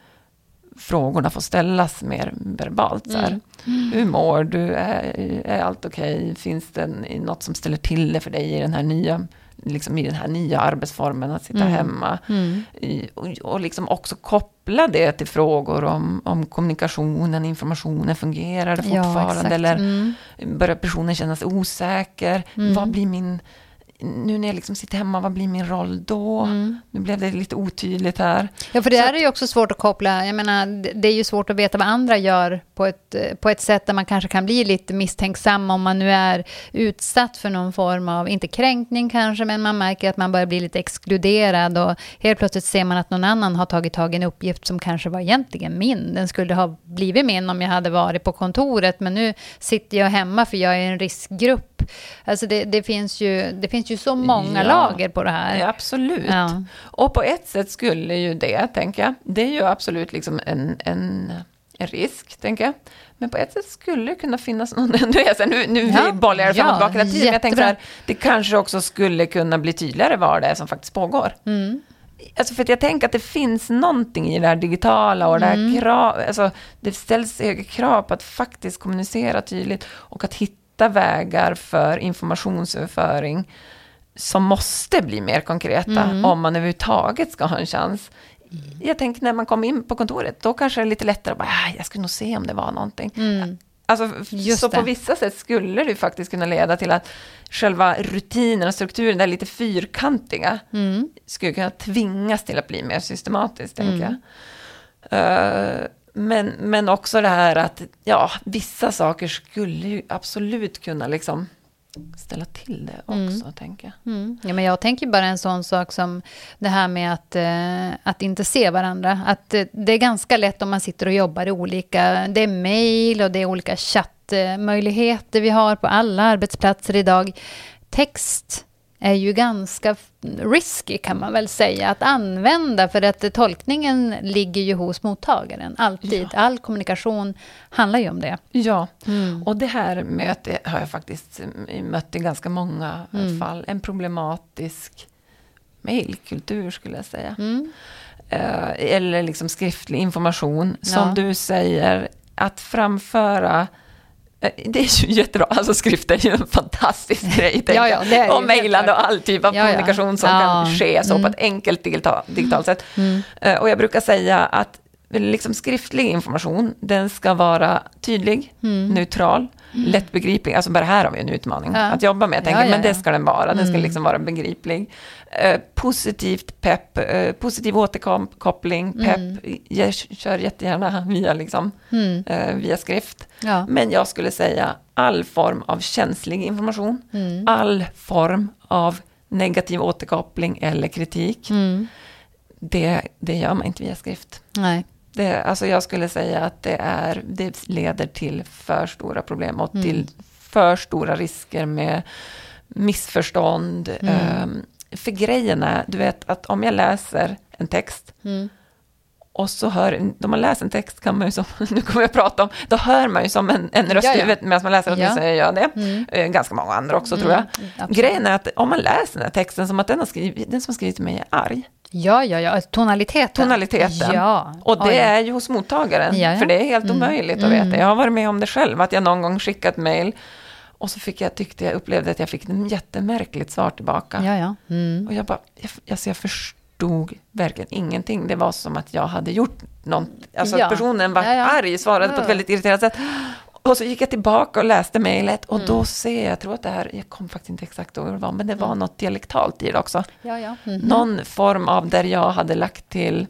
frågorna får ställas mer verbalt. Så mm. Mm. Hur mår du? Är, är allt okej? Okay? Finns det något som ställer till det för dig i den här nya, liksom i den här nya arbetsformen att sitta mm. hemma? Mm. I, och, och liksom också koppla det till frågor om, om kommunikationen, informationen, fungerar det fortfarande? Ja, eller mm. börjar personen känna sig osäker? Mm. Vad blir min nu när jag liksom sitter hemma, vad blir min roll då? Mm. Nu blev det lite otydligt här.
Ja, för det här är ju också svårt att koppla. Jag menar, det är ju svårt att veta vad andra gör på ett, på ett sätt där man kanske kan bli lite misstänksam om man nu är utsatt för någon form av, inte kränkning kanske, men man märker att man börjar bli lite exkluderad och helt plötsligt ser man att någon annan har tagit tag i en uppgift som kanske var egentligen min. Den skulle ha blivit min om jag hade varit på kontoret, men nu sitter jag hemma för jag är en riskgrupp Alltså det, det, finns ju, det finns ju så många ja, lager på det här.
Ja, absolut. Ja. Och på ett sätt skulle ju det, tänker jag, det är ju absolut liksom en, en, en risk, tänker jag. Men på ett sätt skulle det kunna finnas någon, [laughs] nu, är så nu, nu ja, bollar jag fram och tillbaka hela tiden, men jag tänker så här, det kanske också skulle kunna bli tydligare vad det är som faktiskt pågår. Mm. Alltså för jag tänker att det finns någonting i det här digitala och det här krav, alltså det ställs högre krav på att faktiskt kommunicera tydligt och att hitta vägar för informationsöverföring som måste bli mer konkreta om man överhuvudtaget ska ha en chans. Jag tänker när man kommer in på kontoret, då kanske det är lite lättare att bara, "Ah, jag skulle nog se om det var någonting. Alltså, f-
Just
så
det.
på vissa sätt skulle det faktiskt kunna leda till att själva rutinen och strukturen, det är lite fyrkantiga, skulle kunna tvingas till att bli mer systematiskt, tänker jag. Eh, men, men också det här att, ja, vissa saker skulle ju absolut kunna liksom ställa till det också, tänker jag.
Mm. Ja, men jag tänker bara en sån sak som det här med att, eh, att inte se varandra. Att eh, det är ganska lätt om man sitter och jobbar i olika... Det är mejl och det är olika chattmöjligheter vi har på alla arbetsplatser idag. Text är ju ganska risky kan man väl säga att använda för att tolkningen ligger ju hos mottagaren alltid. All kommunikation handlar ju om det.
Ja, och det här mötet har jag faktiskt mm, mött i ganska många eh, fall. En problematisk mejlkultur skulle jag säga. Eh, eller liksom skriftlig information. Som
Ja.
du säger, att framföra det är ju [laughs] jättebra, alltså skrift är ju en fantastisk [laughs] grej.
Ja, ja, det är
och mejlande och all typ av
Ja,
kommunikation som
Ja.
kan ske så på
Mm.
ett enkelt digital, digitalt sätt. Eh, Och jag brukar säga att liksom skriftlig information, den ska vara tydlig, neutral, lättbegriplig. Alltså bara här har vi en utmaning
Mm. Ja.
att jobba med. Jag tänker,
Ja, ja,
men det ska den vara. Den ska
Mm.
liksom vara begriplig. Eh, positivt pepp, eh, positiv återkoppling, pepp. Jag kör jättegärna [laughs] via, liksom,
Mm.
eh, via skrift. Men jag skulle säga all form av känslig information,
Mm.
all form av negativ återkoppling eller kritik,
Mm.
det, det gör man inte via skrift.
Nej.
Det, alltså jag skulle säga att det, är, det leder till för stora problem och till för stora risker med missförstånd. Um, för grejen är, du vet att om jag läser en text
Mm.
och så hör, när man läser en text kan man ju som, [laughs] nu kommer jag prata om, då hör man ju som en, en röst
Ja,
i
ja.
huvudet medan man läser,
Ja.
åtminstone jag gör det.
Mm.
Eh, Ganska många andra också tror jag.
absolut.
Grejen är att om man läser den här texten som att den, har skrivit, den som har skrivit till mig är arg.
Ja, ja, ja. Tonaliteten.
Tonaliteten.
Ja.
Och det
Oj.
är ju hos mottagaren,
Ja, ja.
för det är helt
Mm.
omöjligt att
Mm.
veta. Jag har varit med om det själv, att jag någon gång skickat mejl och så fick jag, tyckte jag upplevde att jag fick ett jättemärkligt svar tillbaka.
Ja, ja. Mm.
Och jag bara, jag, alltså jag förstod verkligen ingenting. Det var som att jag hade gjort något, alltså
Ja.
personen var
Ja, ja.
arg, svarade på
Ja.
ett väldigt irriterat sätt. Och så gick jag tillbaka och läste mejlet och
Mm.
då ser jag, jag tror att det här, jag kommer faktiskt inte exakt ihåg vad det var, men det var något dialektalt i det också.
Ja, ja. Mhm.
Någon form av där jag hade lagt till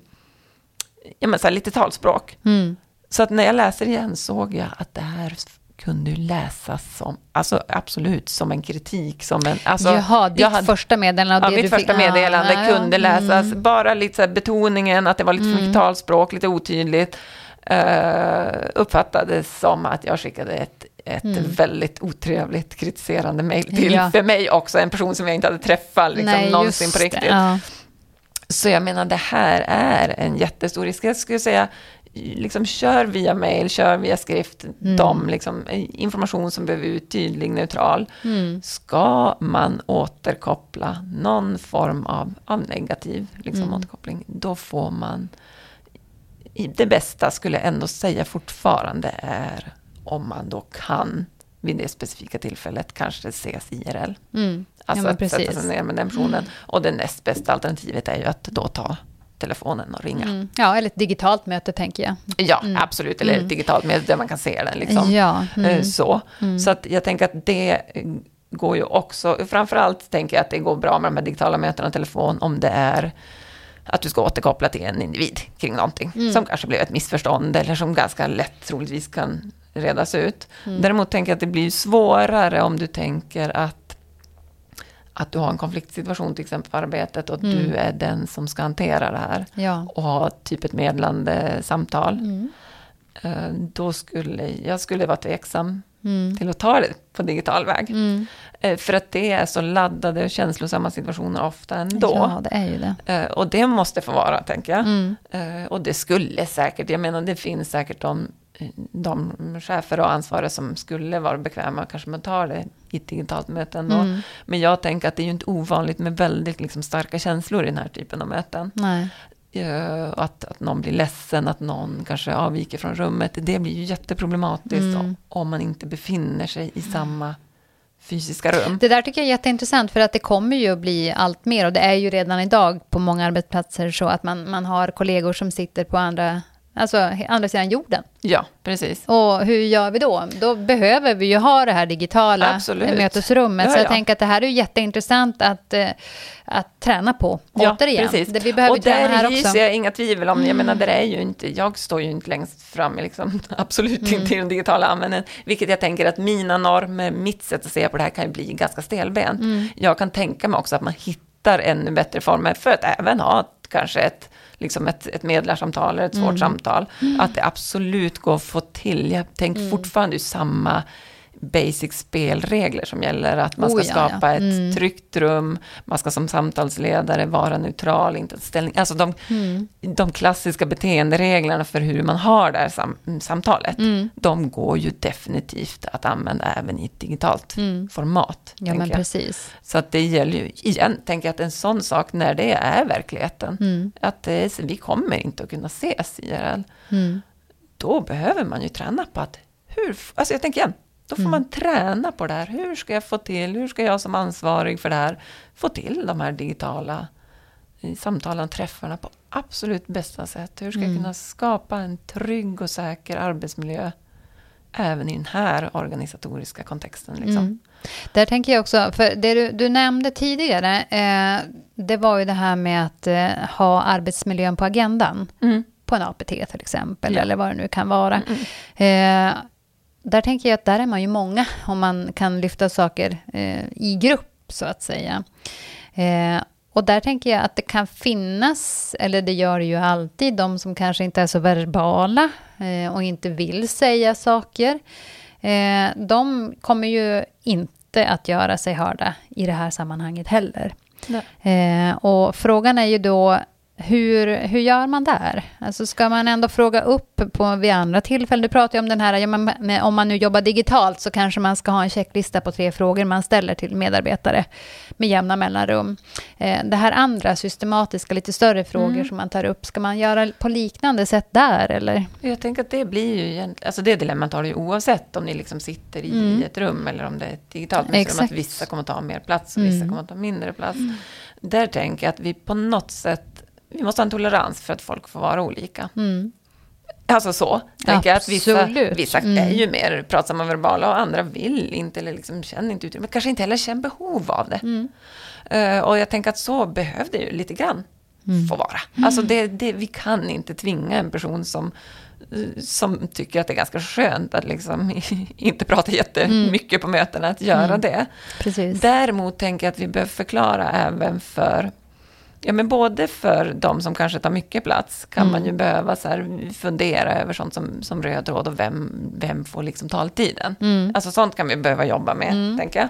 ja, men så här, lite talspråk.
Mm.
Så att när jag läser igen såg jag att det här kunde ju läsas som, alltså absolut som en kritik, som en, alltså,
Jaha, ditt
hade-
första meddelande.
Ja, mitt första
fick-
meddelande
Ja, ja.
kunde läsas,
Mm.
bara lite så här betoningen, att det var lite för mycket talspråk, lite otydligt, eh, uppfattades som att jag skickade ett, ett väldigt otrevligt kritiserande mejl till,
Mm. Ja.
för mig också, en person som jag inte hade träffat liksom,
Nej,
någonsin på riktigt.
Ja.
Så jag menar, det här är en jättestor risk. Jag skulle säga, liksom kör via mail, kör via skrift,
Mm.
de liksom, information som behöver ut tydlig, neutral.
Mm.
Ska man återkoppla någon form av, av negativ liksom,
Mm.
återkoppling, då får man... Det bästa skulle jag ändå säga fortfarande är om man då kan vid det specifika tillfället kanske ses IRL.
Mm.
Alltså
ja,
att sätta sig ner med den personen. Och det näst bästa alternativet är ju att då ta telefonen och ringa.
Mm. Ja, eller ett digitalt möte tänker jag.
Ja, absolut. Eller ett digitalt med där man kan se den. Liksom.
Ja.
Eh,
Mm.
Så. så att jag tänker att det eh, går ju också, framförallt tänker jag att det går bra med de här digitala mötena och telefon om det är att du ska återkoppla till en individ kring någonting
Mm.
som kanske blev ett missförstånd eller som ganska lätt troligtvis kan redas ut.
Mm.
Däremot tänker jag att det blir svårare om du tänker att att du har en konfliktsituation till exempel på arbetet och
Mm.
du är den som ska hantera det här
Ja.
och ha typ ett medlande samtal.
Mm.
Eh, Då skulle jag skulle vara tveksam
Mm.
till att ta det på digital väg.
Mm.
Eh, För att det är så laddade och känslosamma situationer ofta ändå.
Ja, det är ju det.
Eh, Och det måste få vara, tänker jag.
Mm.
Eh, Och det skulle säkert, jag menar det finns säkert de, de chefer och ansvariga som skulle vara bekväma kanske med att ta det i ett digitalt möte ändå.
Mm.
Men jag tänker att det är ju inte ovanligt med väldigt liksom, starka känslor i den här typen av möten.
Nej.
Eh, att, att någon blir ledsen, att någon kanske avviker från rummet. Det blir ju jätteproblematiskt
Mm.
om, om man inte befinner sig i samma fysiska rum.
Det där tycker jag är jätteintressant för att det kommer ju att bli allt mer och det är ju redan idag på många arbetsplatser så att man, man har kollegor som sitter på andra, alltså andra sidan jorden.
Ja, precis.
Och hur gör vi då? Då behöver vi ju ha det här digitala
Absolut.
mötesrummet.
Ja,
så jag
ja.
tänker att det här är ju jätteintressant att, eh, att träna på. Återigen,
precis.
det, vi behöver
och
träna här
där
också. Mm.
hyser jag inga tvivel om, jag menar, det är ju inte, jag står ju inte längst fram, liksom, [laughs] absolut
Mm.
inte i den digitala användningen, vilket jag tänker att mina normer, mitt sätt att se på det här kan ju bli ganska stelbent.
Mm.
Jag kan tänka mig också att man hittar ännu bättre former för att även ha kanske ett liksom ett, ett medlarsamtal eller ett
Mm.
svårt samtal. Att det absolut går att få till. Jag tänker
Mm.
fortfarande samma basic spelregler som gäller. Att man ska
Oh, ja, ja.
skapa ett
Mm.
tryggt rum, man ska som samtalsledare vara neutral, inte ta ställning. Alltså de,
Mm.
de klassiska beteendereglerna för hur man har det här sam, samtalet,
Mm.
de går ju definitivt att använda även i ett digitalt
Mm.
format.
Ja, men
jag.
precis.
Så att det gäller ju, igen, tänker jag att en sån sak, när det är verkligheten,
Mm.
att det är, vi kommer inte att kunna ses IRL,
Mm.
då behöver man ju träna på att, hur, alltså jag tänker igen, då får
Mm.
man träna på det här. Hur ska jag få till, hur ska jag som ansvarig för det här få till de här digitala eh, samtalen, träffarna på absolut bästa sätt? Hur ska jag
Mm.
kunna skapa en trygg och säker arbetsmiljö även i den här organisatoriska kontexten? Liksom?
Mm. Där tänker jag också, för det du, du nämnde tidigare, eh, det var ju det här med att eh, ha arbetsmiljön på agendan.
Mm.
På en APT till exempel,
Ja.
eller vad det nu kan vara.
Mm.
Eh, där tänker jag att där är man ju många, om man kan lyfta saker eh, i grupp, så att säga. Eh, och där tänker jag att det kan finnas, eller det gör det ju alltid, de som kanske inte är så verbala eh, och inte vill säga saker. Eh, de kommer ju inte att göra sig hörda i det här sammanhanget heller. Eh, och frågan är ju då, hur, hur gör man där? Alltså ska man ändå fråga upp på, vid andra tillfällen? Du pratar ju om den här, ja, med, om man nu jobbar digitalt så kanske man ska ha en checklista på tre frågor man ställer till medarbetare med jämna mellanrum. Eh, det här andra systematiska, lite större frågor
Mm.
som man tar upp, ska man göra på liknande sätt där eller?
Jag tänker att det blir ju egentligen, alltså det dilemmat har du ju oavsett om ni liksom sitter i
Mm.
ett rum eller om det är ett digitalt att vissa kommer ta mer plats och vissa
Mm.
kommer ta mindre plats. Där tänker jag att vi på något sätt, vi måste ha en tolerans för att folk får vara olika.
Mm.
Alltså så, tänker jag att vissa, vissa
Mm.
är ju mer pratsamma verbala och andra vill inte eller liksom känner inte utrymme, kanske inte heller känner behov av det.
Mm.
Eh, och jag tänker att så behövde ju lite grann
Mm.
få vara. Alltså det, det, vi kan inte tvinga en person som, som tycker att det är ganska skönt att liksom [laughs] inte prata jättemycket på mötena att göra
Mm.
det.
Precis.
Däremot tänker jag att vi behöver förklara även för Ja, men både för de som kanske tar mycket plats kan
Mm.
man ju behöva så här fundera över sånt som, som röd tråd och vem, vem får liksom taltiden.
Mm.
Alltså sånt kan vi behöva jobba med,
Mm.
tänker jag.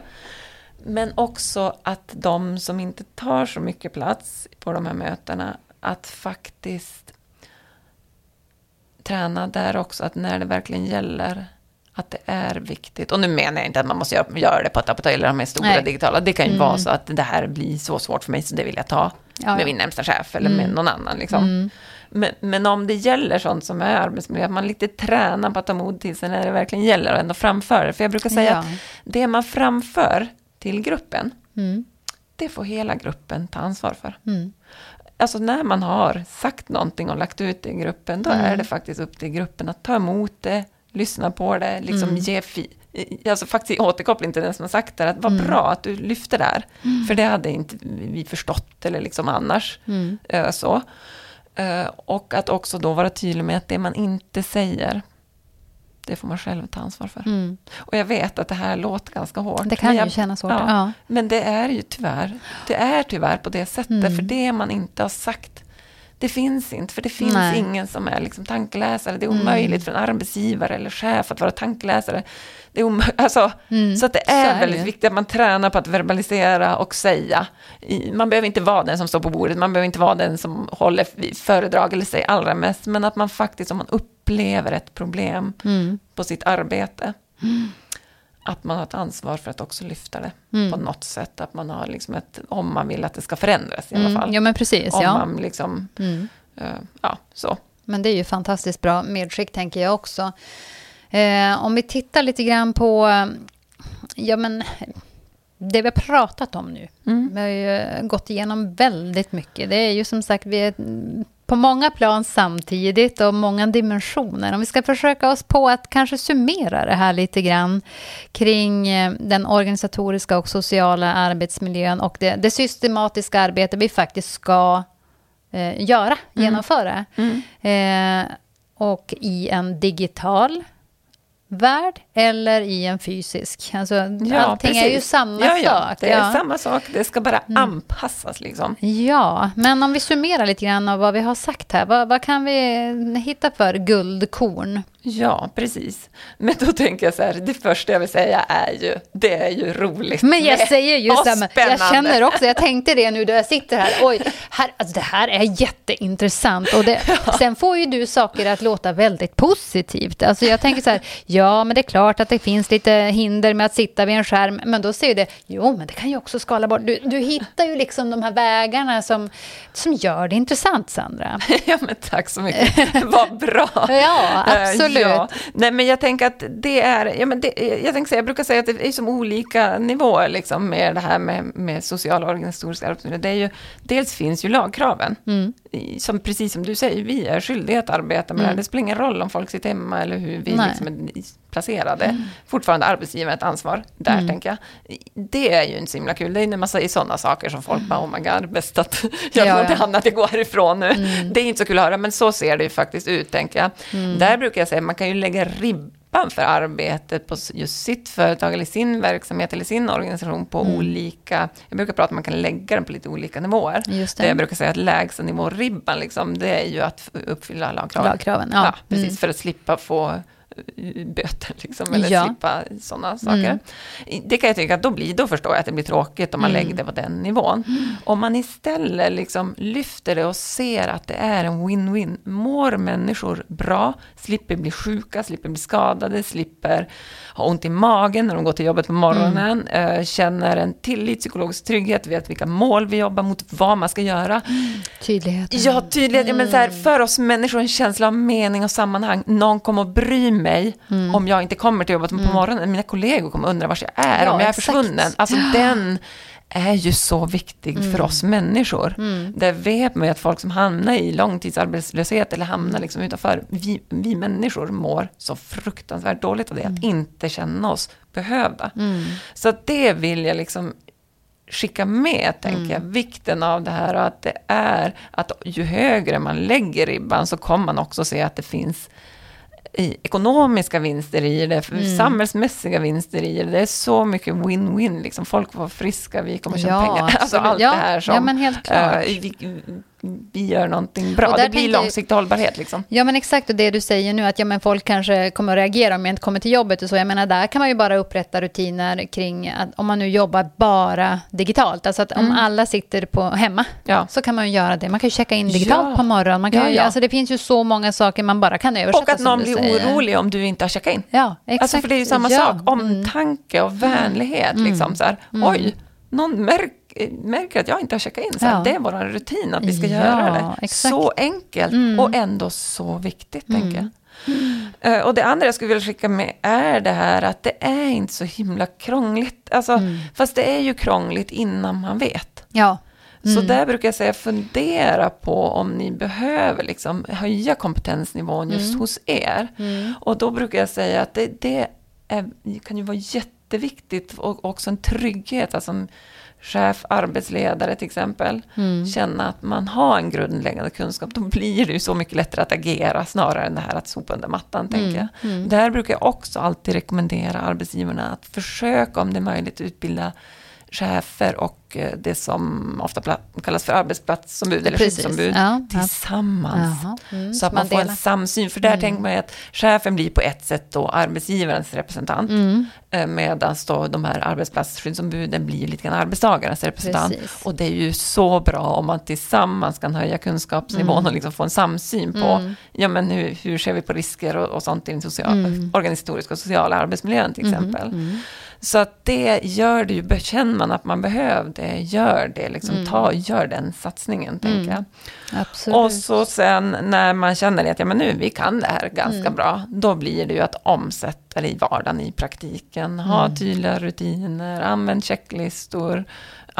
Men också att de som inte tar så mycket plats på de här mötena, att faktiskt träna där också, att när det verkligen gäller, att det är viktigt. Och nu menar jag inte att man måste göra, göra det på ett apotek eller de här stora
Nej.
digitala. Det kan ju
Mm.
vara så att det här blir så svårt för mig, så det vill jag ta
Ja,
med min närmsta chef eller med
Mm.
någon annan. Liksom.
Mm.
Men, men om det gäller sånt som är arbetsmiljö, att man lite tränar på att ta mod till sig när det verkligen gäller och ändå framför det. För jag brukar säga
Ja.
att det man framför till gruppen,
Mm.
det får hela gruppen ta ansvar för.
Mm.
Alltså när man har sagt någonting och lagt ut det i gruppen, då
Mm.
är det faktiskt upp till gruppen att ta emot det, lyssna på det, liksom
Mm.
ge Alltså faktiskt återkoppling till den som har sagt det, att vad
Mm.
bra att du lyfte det här. För det hade inte vi förstått eller liksom annars.
Mm.
Eh, så. Eh, och att också då vara tydlig med att det man inte säger, det får man själv ta ansvar för.
Mm.
Och jag vet att det här låter ganska hårt.
Det kan
men
ju
jag,
kännas svårt.
ja.
Ja.
Men det är ju tyvärr, det är tyvärr på det sättet,
Mm.
för det man inte har sagt, det finns inte, för det finns
Nej.
ingen som är liksom tankeläsare. Det är
Mm.
omöjligt för en arbetsgivare eller chef att vara tankeläsare. Det är omö- [laughs] alltså,
Mm.
Så att det är,
är
väldigt viktigt att man tränar på att verbalisera och säga. Man behöver inte vara den som står på bordet, man behöver inte vara den som håller föredrag eller säger allra mest, men att man faktiskt, om man upplever ett problem
Mm.
på sitt arbete, [gasps] att man har ett ansvar för att också lyfta det
Mm.
på något sätt. Att man har liksom ett, om man vill att det ska förändras i alla fall.
Mm. Ja, men precis.
om
Ja.
man liksom,
Mm.
eh, ja, så.
Men det är ju fantastiskt bra medskick, tänker jag också. Eh, om vi tittar lite grann på ja, men, det vi har pratat om nu.
Mm.
Vi har ju gått igenom väldigt mycket. Det är ju som sagt, vi är på många plan samtidigt och många dimensioner. Om vi ska försöka oss på att kanske summera det här lite grann kring eh, den organisatoriska och sociala arbetsmiljön och det, det systematiska arbete vi faktiskt ska eh, göra, genomföra.
Mm.
Eh, och i en digital värld eller i en fysisk. Alltså, allting är ju
precis.
samma
ja, ja,
sak.
Det är
ja. Mm.
samma sak, det ska bara anpassas liksom.
Ja, men om vi summerar lite grann av vad vi har sagt här. Vad, vad kan vi hitta för guldkorn?
Ja, precis. Men då tänker jag så här, det första jag vill säga är ju, det är ju roligt.
Men jag säger ju samma. Jag känner också, jag tänkte det nu då jag sitter här. Oj, här, alltså det här är jätteintressant. Och det, [laughs] sen får ju du saker att låta väldigt positivt. Alltså jag tänker så här, ja men det är klart att det finns lite hinder med att sitta vid en skärm. Men då säger det, jo men det kan ju också skala bort. Du, du hittar ju liksom de här vägarna som, som gör det intressant Sandra. [laughs]
Ja, men tack så mycket. [laughs] Vad bra. [laughs]
Ja,
Eh,
absolut.
Ja. Nej, men jag tänker att det är, ja, men det, jag, tänker säga, jag brukar säga att det är som olika nivåer liksom, med det här med, med social och organisatorisk arbetsmiljö. Det är ju, dels finns ju lagkraven,
Mm.
Som, precis som du säger, vi är skyldiga att arbeta med det här. Det spelar ingen roll om folk sitter hemma eller hur vi
Nej.
liksom är placerade. Fortfarande arbetsgivaren ett ansvar, där
Mm.
tänker jag. Det är ju inte så himla kul. Det är när man säger sådana saker som folk bara, oh my god, bäst att [laughs] jag
Ja,
ja,
ja.
annat jag går härifrån nu. Det är inte så kul att höra, men så ser det ju faktiskt ut, tänker jag. Där brukar jag säga, man kan ju lägga ribban för arbetet på just sitt företag eller sin verksamhet eller sin organisation på olika, jag brukar prata om att man kan lägga den på lite olika nivåer.
Just
Det jag brukar säga att lägsta nivå ribban, liksom, det är ju att uppfylla lagkraven.
Lagkraven, ja.
ja precis,
Mm.
för att slippa få böter, liksom, eller
Ja.
slippa sådana saker.
Mm.
Det kan jag tycka att då, blir, då förstår jag att det blir tråkigt om man
Mm.
lägger det på den nivån. Om man istället liksom lyfter det och ser att det är en win-win. Mår människor bra, slipper bli sjuka, slipper bli skadade, slipper ha ont i magen när de går till jobbet på morgonen,
Mm.
eh, känner en tillit, psykologisk trygghet, vet vilka mål vi jobbar mot, vad man ska göra.
Tydlighet.
Ja, tydlighet. Ja, men så här, för oss människor en känsla av mening och sammanhang. Någon kommer att bry mig
Mm.
om jag inte kommer till jobbet på morgonen. Mina kollegor kommer undra var jag är,
Ja,
om jag är
exakt.
försvunnen. Alltså den är ju så viktig
Mm.
för oss människor. Där vet man ju att folk som hamnar i långtidsarbetslöshet eller hamnar
Mm.
liksom utanför, vi, vi människor mår så fruktansvärt dåligt av det,
Mm.
att inte känna oss behövda. Så att det vill jag liksom skicka med, tänker jag, vikten av det här och att det är att ju högre man lägger ribban så kommer man också se att det finns ekonomiska vinster i det, för samhällsmässiga vinster i det. Det är så mycket win-win, liksom. folk var friska, vi kommer tjäna
Ja,
pengar. [laughs] Alltså allt
Ja,
det här som
ja, men helt klart.
eh, vi, vi gör någonting bra. Det blir
jag-
långsiktig hållbarhet liksom.
Ja men exakt och det du säger nu att ja, men folk kanske kommer att reagera om jag inte kommer till jobbet och så. Jag menar där kan man ju bara upprätta rutiner kring att om man nu jobbar bara digitalt. Alltså att om alla sitter på hemma
Ja.
så kan man ju göra det. Man kan ju checka in digitalt
Ja.
på morgonen. Man kan
Ja,
ju,
ja.
Alltså det finns ju så många saker man bara kan översätta
Och att någon blir
säger.
orolig om du inte har checkat in.
Ja, exakt.
Alltså för det är ju samma sak,
Mm.
omtanke och vänlighet. Liksom, så här, Oj, någon märk, märker att jag inte har checkat in. Så
Ja.
Det är vår rutin att vi ska
Ja,
göra det.
exakt.
Så enkelt och ändå så viktigt, tänker jag. Eh, Och det andra jag skulle vilja skicka med är det här att det är inte så himla krångligt. Alltså, Fast det är ju krångligt innan man vet.
Ja.
Så där brukar jag säga, fundera på om ni behöver liksom höja kompetensnivån just hos er. Och då brukar jag säga att det, det är, kan ju vara jätteviktigt och också en trygghet. Alltså chef, arbetsledare till exempel. Känna att man har en grundläggande kunskap. Då blir det ju så mycket lättare att agera snarare än det här att sopa under mattan, tänker jag. Där brukar jag också alltid rekommendera arbetsgivarna att försöka om det är möjligt utbilda chefer och och eh, det som ofta kallas för arbetsplatsombud eller
Precis.
skyddsombud
Ja,
tillsammans.
Mm,
Så att man får en samsyn. För där
Mm.
tänker man ju att chefen blir på ett sätt då arbetsgivarens representant.
Mm,
Medan då de här arbetsplatsskyddsombuden blir lite grann arbetstagarens representant.
precis.
Och det är ju så bra om man tillsammans kan höja kunskapsnivån
Mm.
och liksom få en samsyn på
Mm.
ja, men hur, hur ser vi på risker och, och sånt i den social,
Mm.
organisatoriska och sociala arbetsmiljön till exempel.
Mm, mm.
Så att det gör det ju, känner man att man behöver gör det, liksom,
Mm.
ta, gör den satsningen, tänker jag.
Absolut.
Och så sen när man känner att ja, men nu, vi kan det här ganska
Mm.
bra, då blir det ju att omsätta det i vardagen, i praktiken. Ha
Mm.
tydliga rutiner, använd checklistor,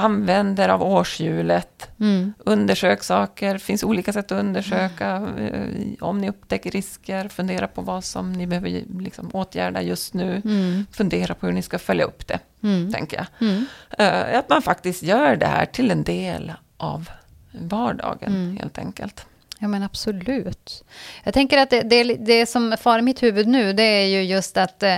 använd er av årshjulet,
Mm.
undersök saker, finns olika sätt att undersöka. eh, Om ni upptäcker risker, fundera på vad som ni behöver liksom, åtgärda just nu.
Mm.
Fundera på hur ni ska följa upp det,
Mm.
tänker jag.
Mm.
Eh, Att man faktiskt gör det här till en del av vardagen,
Mm.
helt enkelt.
Ja men absolut. Jag tänker att det, det, det som far i mitt huvud nu det är ju just att eh,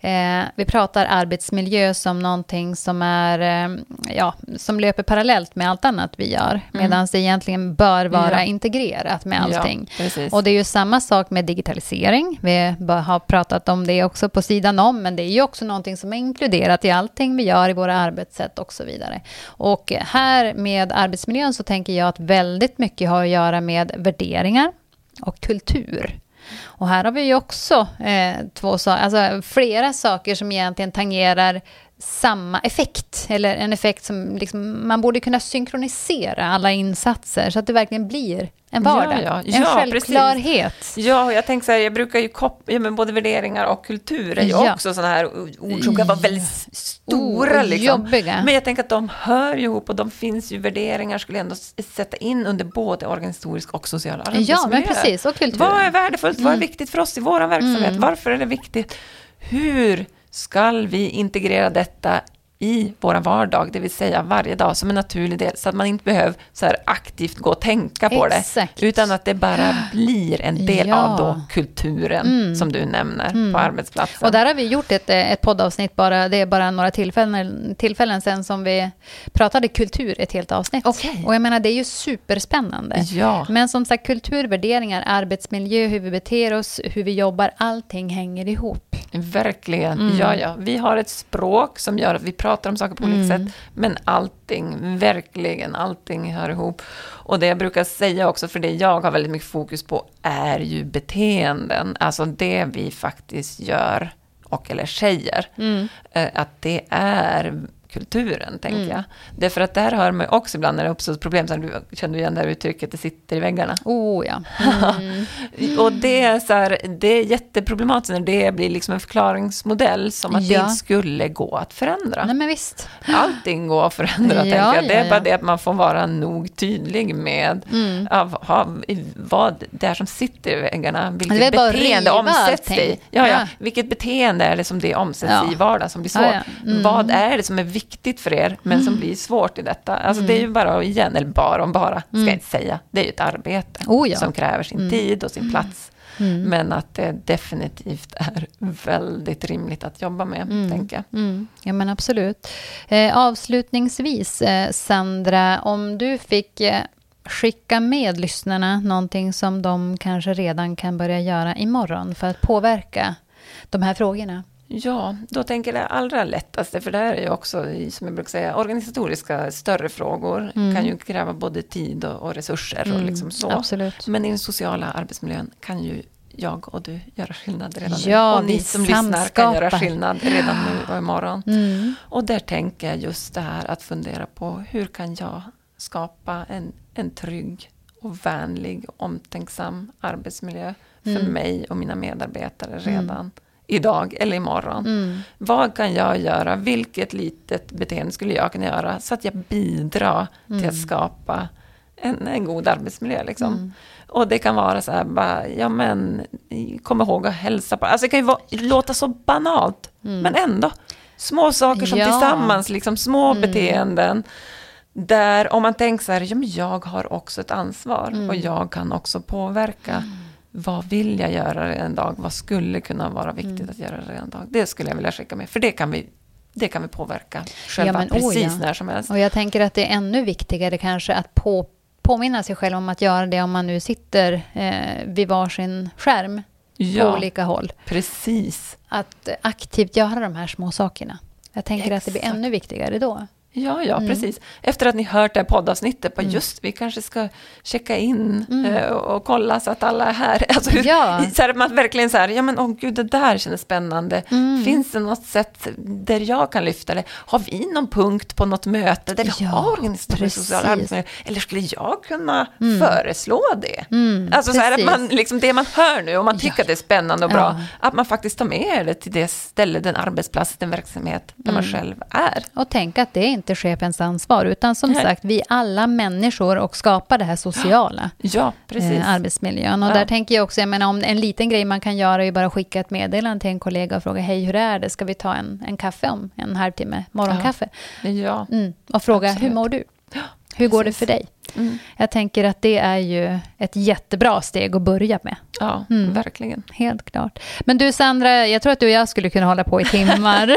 eh, vi pratar arbetsmiljö som någonting som är eh, ja, som löper parallellt med allt annat vi gör. Medan det egentligen bör vara
Mm. Ja.
integrerat med allting.
Ja.
Och det är ju samma sak med digitalisering. Vi har pratat om det också på sidan om, men det är ju också någonting som är inkluderat i allting vi gör i våra arbetssätt och så vidare. Och här med arbetsmiljön så tänker jag att väldigt mycket har att göra med värderingar och kultur. Och här har vi ju också eh, två alltså flera saker som egentligen tangerar samma effekt, eller en effekt som liksom, man borde kunna synkronisera alla insatser så att det verkligen blir en vardag.
Ja, ja.
En
Ja,
självklarhet.
Ja, jag tänker så här, jag brukar ju koppla, ja, men både värderingar och kultur är ju också sådana här ord som kan vara väldigt stora. Liksom.
jobbiga.
Men jag tänker att de hör ju ihop och de finns ju, värderingar skulle jag ändå sätta in under både organisatorisk och social arbetsmiljö.
Ja, men precis. Och kultur.
Vad är värdefullt? Vad är
Mm.
viktigt för oss i vår verksamhet?
Mm.
Varför är det viktigt? Hur ska vi integrera detta i vår vardag, det vill säga varje dag som en naturlig del, så att man inte behöver så aktivt gå och tänka på
Exakt.
det, utan att det bara [gasps] blir en del
Ja.
av då kulturen,
Mm.
som du nämner,
Mm.
på arbetsplatsen.
Och där har vi gjort ett, ett poddavsnitt, bara, det är bara några tillfällen, tillfällen sen som vi pratade kultur, ett helt avsnitt.
Okej.
Och jag menar, det är ju superspännande.
Ja,
Men som sagt, kultur, värderingar, arbetsmiljö, hur vi beter oss, hur vi jobbar, allting hänger ihop.
verkligen.
Mm.
Ja, ja. Vi har ett språk som gör att vi pratar om saker på olika
Mm.
sätt, men allting, verkligen allting hör ihop. Och det jag brukar säga också, för det jag har väldigt mycket fokus på, är ju beteenden. Alltså det vi faktiskt gör och eller säger. Eh, Att det är kulturen, tänker
Mm.
jag. Därför att där hör man också ibland när det uppstår problem, du känner du igen det här uttrycket, det sitter i väggarna.
Oh ja. [laughs] Mm.
Och det är, så här, det är jätteproblematiskt när det blir liksom en förklaringsmodell som att det
Ja.
inte skulle gå att förändra.
Nej men visst.
Allting går att förändra,
Ja,
tänker jag. Det är bara det att man får vara nog tydlig med
Mm.
av, vad det är som sitter i väggarna,
Det
vilket
att
beteende omsätts i. Ja, ja. Vilket beteende är det som det omsätts i vardagen som blir svårt?
Mm.
Vad är det som är viktigt för er, men som blir svårt i detta? Alltså det är ju bara, igen, eller bara om bara, ska jag inte säga, det är ju ett arbete
Mm. Oh, ja.
som kräver sin
Mm.
tid och sin plats.
Mm.
Men att det definitivt är [laughs] väldigt rimligt att jobba med,
Mm.
tänker jag.
Mm. Ja, men absolut. Eh, avslutningsvis, eh, Sandra, om du fick eh, skicka med lyssnarna någonting som de kanske redan kan börja göra imorgon för att påverka de här frågorna.
Ja, då tänker jag det allra lättaste, för det här är ju också, som jag brukar säga, organisatoriska större frågor
Mm.
kan ju kräva både tid och, och resurser och liksom så.
Absolut.
Men i den sociala arbetsmiljön kan ju jag och du göra skillnad redan nu.
Ja,
Och ni som lyssnar kan göra skillnad redan nu och imorgon.
Mm.
Och där tänker jag just det här att fundera på hur kan jag skapa en, en trygg och vänlig och omtänksam arbetsmiljö för
Mm.
mig och mina medarbetare redan idag eller imorgon.
Mm.
Vad kan jag göra? Vilket litet beteende skulle jag kunna göra så att jag bidrar till
Mm.
att skapa en, en god arbetsmiljö? Liksom.
Mm.
Och det kan vara så här, bara, ja men, kom ihåg att hälsa på. Alltså det kan ju vara, låta så banalt,
Mm.
men ändå. Små saker som
Ja.
tillsammans, liksom små
Mm.
beteenden. Där om man tänker så här, ja men jag har också ett ansvar
Mm.
och jag kan också påverka. Vad vill jag göra en dag? Vad skulle kunna vara viktigt
Mm.
att göra en dag? Det skulle jag vilja skicka med, för det kan vi det kan vi påverka själva
Ja, men, oh,
precis
ja.
när som helst.
Och jag tänker att det är ännu viktigare kanske att på, påminna sig själv om att göra det om man nu sitter eh, vid varsin skärm på
Ja,
olika håll.
precis.
Att aktivt göra de här små sakerna. Jag tänker att det blir
Exakt.
ännu viktigare då.
Ja, ja,
Mm.
precis. Efter att ni hört det här poddavsnittet, bara
Mm.
just vi kanske ska checka in
Mm.
eh, och, och kolla så att alla är här. [laughs] Alltså,
Ja. [laughs]
så här, man verkligen så här, ja men åh gud, det där känns spännande.
Mm.
Finns det något sätt där jag kan lyfta det? Har vi någon punkt på något möte där vi
Ja,
har organisatorisk
precis.
social arbetsmiljö? Eller skulle jag kunna
Mm.
föreslå det?
Mm,
Alltså så här, att man, liksom det man hör nu, om man tycker
Ja.
att det är spännande och bra, att man faktiskt tar med det till det ställe, den arbetsplats, den verksamhet där man själv är.
Och tänk att det är inte chefens ansvar, utan som
Nej.
sagt, vi alla människor och skapar det här sociala.
Ja.
Eh, arbetsmiljön. Och
Ja.
där tänker jag också, jag menar om en liten grej man kan göra är ju bara skicka ett meddelande till en kollega och fråga hej hur är det, ska vi ta en, en kaffe om en halvtimme, morgonkaffe?
Ja.
Mm. Och fråga
Absolut.
hur mår du?
Ja,
Hur går det för dig?
Mm.
Jag tänker att det är ju ett jättebra steg att börja med.
Ja,
Mm.
verkligen.
Helt klart. Men du Sandra, jag tror att du och jag skulle kunna hålla på i timmar. [laughs]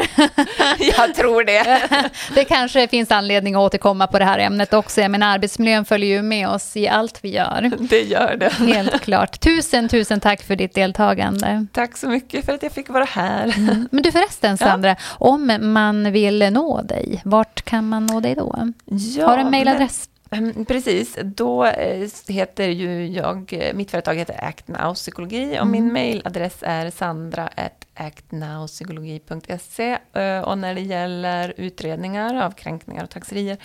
Jag tror det. [laughs]
det kanske finns anledning att återkomma på det här ämnet också. Jag menar, arbetsmiljön följer ju med oss i allt vi gör.
Det gör det.
Helt klart. Tusen, tusen tack för ditt deltagande.
Tack så mycket för att jag fick vara här.
Men du förresten Sandra, om man vill nå dig, vart kan man nå dig då?
Ja,
Har du en mejladress?
Men- Precis, då eh, heter ju jag, eh, mitt företag heter Act Now Psykologi och
Mm.
min mejladress är sandra.actnowpsykologi.se Eh, och när det gäller utredningar av kränkningar och taxerier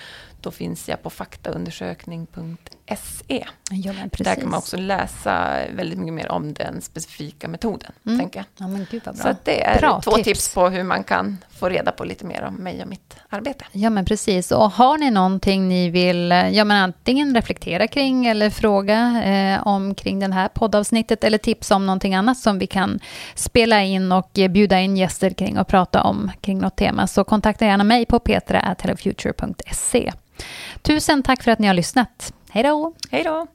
då finns jag på faktaundersökning.se.
Ja.
Där kan man också läsa väldigt mycket mer om den specifika metoden.
Mm.
Tänker jag.
Ja.
Så det är
Bra
två
tips.
tips. på hur man kan få reda på lite mer om mig och mitt arbete.
Ja, men precis. Och har ni någonting ni vill ja, men antingen reflektera kring eller fråga eh, om kring den här poddavsnittet eller tips om någonting annat som vi kan spela in och bjuda in gäster kring och prata om kring något tema så kontakta gärna mig på petra.hellofuture.se. Tusen tack för att ni har lyssnat. Hej då!
Hej då!